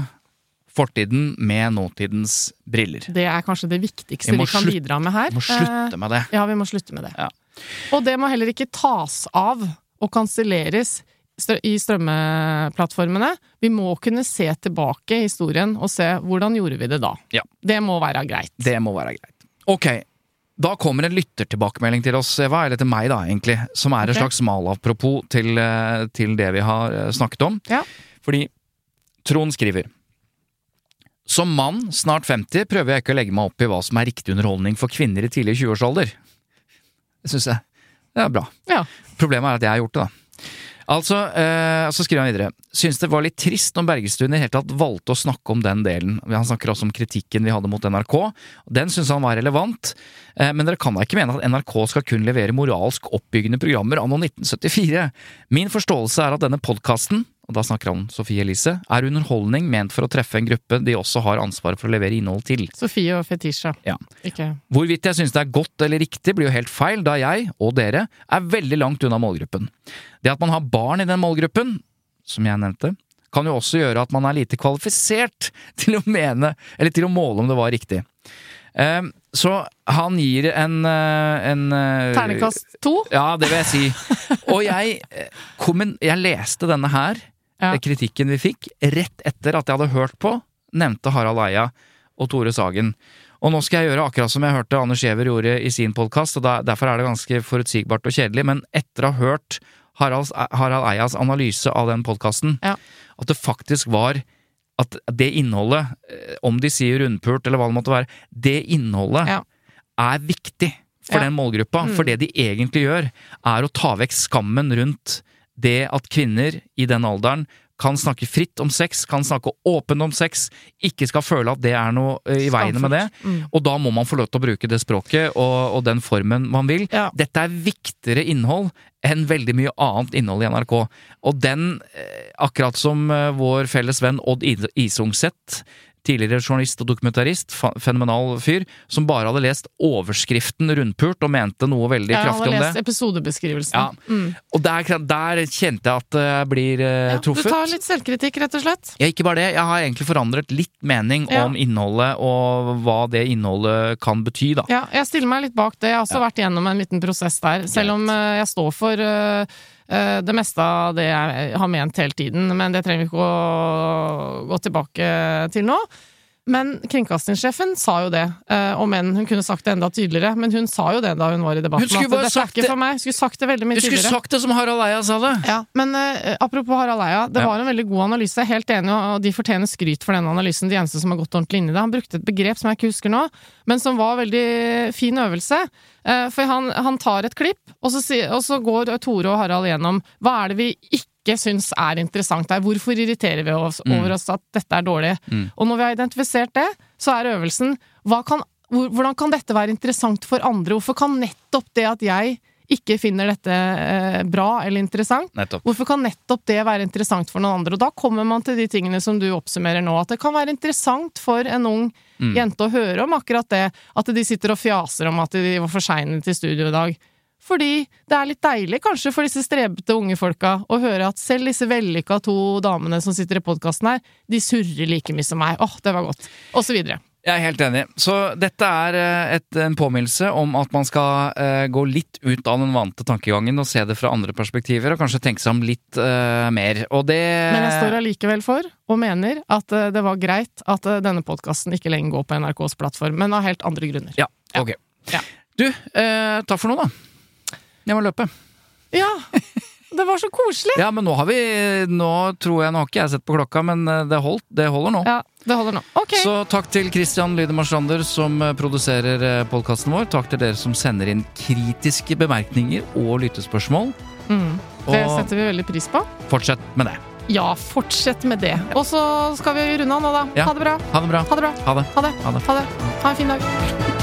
fortiden med nåtidens briller. Det er kanskje det viktigste Vi vi kan slutt- bidra med her. Vi må slutte med det. Eh, Ja, vi må slutte med det. Ja. Og det må heller ikke tas av og kanselleres i strømmeplattformene. Vi må kunne se tilbake i historien og se hvordan gjorde vi det da. Ja. Det må være greit. Det må være greit. Ok, da kommer en lyttertilbakemelding til oss, Eva, eller til meg da, egentlig, som er okay. et slags malapropos til, eh, til det vi har eh, snakket om. Ja. Fordi Trond skriver Som mann, snart 50, prøver jeg ikke å legge meg opp i hva som er riktig underholdning for kvinner i tidlig 20-årsalder. Det syns jeg det er bra. Ja. Problemet er at jeg har gjort det, da. Altså, eh, så skriver han videre Syns det var litt trist om Bergestuen i hele tatt valgte å snakke om den delen. Han snakker også om kritikken vi hadde mot NRK. Den syns han var relevant, eh, men dere kan da ikke mene at NRK skal kun levere moralsk oppbyggende programmer anno 1974? Min forståelse er at denne podkasten, og da snakker han om Sofie Elise, er underholdning ment for å treffe en gruppe de også har ansvaret for å levere innhold til. Sofie og Fetisha. Ja. Ikke Hvorvidt jeg synes det er godt eller riktig, blir jo helt feil, da jeg, og dere, er veldig langt unna målgruppen. Det at man har barn i den målgruppen, som jeg nevnte, kan jo også gjøre at man er lite kvalifisert [LAUGHS] til å mene, eller til å måle om det var riktig. Eh, Så han gir en, eh, en eh, Ternekast to? Ja, det vil jeg si. Og jeg, eh, jeg leste denne her, Ja. eh, kritikken vi fikk, rett etter at jeg hadde hørt på, nevnte Harald Eia og Tore Sagen. Og nå skal jeg gjøre akkurat som jeg hørte Anders Giæver gjorde i sin podkast, og derfor er det ganske forutsigbart og kjedelig, men etter å ha hørt Harald, Harald Eias analyse av den podkasten, Ja. at det faktisk var at det innholdet, eh, om de sier rundpult eller hva det måtte være, det innholdet Ja. er viktig for Ja. den målgruppa. Mm. For det de egentlig gjør, er å ta vekk skammen rundt det at kvinner i den alderen kan snakke fritt om sex, kan snakke åpent om sex, ikke skal føle at det er noe eh, i veien med det. Mm. Og da må man få lov til å bruke det språket og, og den formen man vil. Ja. Dette er viktigere innhold enn veldig mye annet innhold i NRK. Og den, eh, akkurat som eh, vår felles venn Odd Is- Isungset, tidligere journalist og dokumentarist, fenomenal fyr, som bare hadde lest overskriften rundpult og mente noe veldig ja, kraftig hadde om lest det. episodebeskrivelsen. Ja. Mm. Og der, der kjente jeg at jeg blir eh, Ja, du tar litt selvkritikk, rett og slett. Ja, ikke bare det. Jeg har egentlig forandret litt mening om innholdet og hva det innholdet kan bety, da. Ja, jeg stiller meg litt bak det. Jeg har også vært igjennom en liten prosess der. Selv om eh, jeg står for eh, eh, det meste av det jeg har ment hele tiden, men det trenger vi ikke å gå tilbake til nå. Men kringkastingssjefen sa jo det, eh, om enn hun kunne sagt det enda tydeligere. Men hun sa jo det da hun var i debatten. Hun skulle bare sagt det- for meg. Hun skulle sagt det veldig mye hun skulle sagt det som Harald Eia sa det! Ja, men eh, apropos Harald Eia, det Ja. var en veldig god analyse. Jeg er Helt enig, og de fortjener skryt for den analysen, de eneste som har gått ordentlig inn i det. Han brukte et begrep som jeg ikke husker nå, men som var veldig fin øvelse. Eh, For han, han tar et klipp, og så, og så går Tore og Harald gjennom hva er det vi ikke syns er interessant her. Hvorfor irriterer vi oss over oss at dette er dårlig? Og når vi har identifisert det, så er øvelsen hva kan, hvordan kan dette være interessant for andre? Hvorfor kan nettopp det at jeg ikke finner dette eh, bra eller interessant, Nettopp. Hvorfor kan nettopp det være interessant for noen andre? Og da kommer man til de tingene som du oppsummerer nå, at det kan være interessant for en ung Mm. jente å høre om akkurat det, at de sitter og fjaser om at de var for seine til studio i dag. Fordi det er litt deilig kanskje for disse strebete unge folka å høre at selv disse vellykka to damene som sitter i podkasten her, de surrer like mye som meg. Åh, det var godt. Og så videre. Jeg er helt enig. Så dette er eh, et, en påminnelse om at man skal eh, gå litt ut av den vante tankegangen og se det fra andre perspektiver, og kanskje tenke seg om litt eh, mer. Og det Men jeg står allikevel for, og mener, at eh, det var greit at eh, denne podkasten ikke lenger går på NRKs plattform, men av helt andre grunner. Ja, ok. Ja. Du, eh, takk for nå, da. Jeg må løpe. Ja! Det var så koselig! Ja, men nå har vi Nå tror jeg Nå har ikke jeg sett på klokka, men eh, det, holdt, det holder nå. Ja, det holder nå. Ok. Så takk til Christian Lydemar Strander som eh, produserer podkasten vår. Takk til dere som sender inn kritiske bemerkninger og lyttespørsmål. Mm. Det Og- setter vi veldig pris på. Fortsett med det. Ja, fortsett med det. Og så skal vi runde av nå, da. Ja. Ha det bra. Ha det bra. Ha det bra. Ha det. Ha det. Ha en fin dag.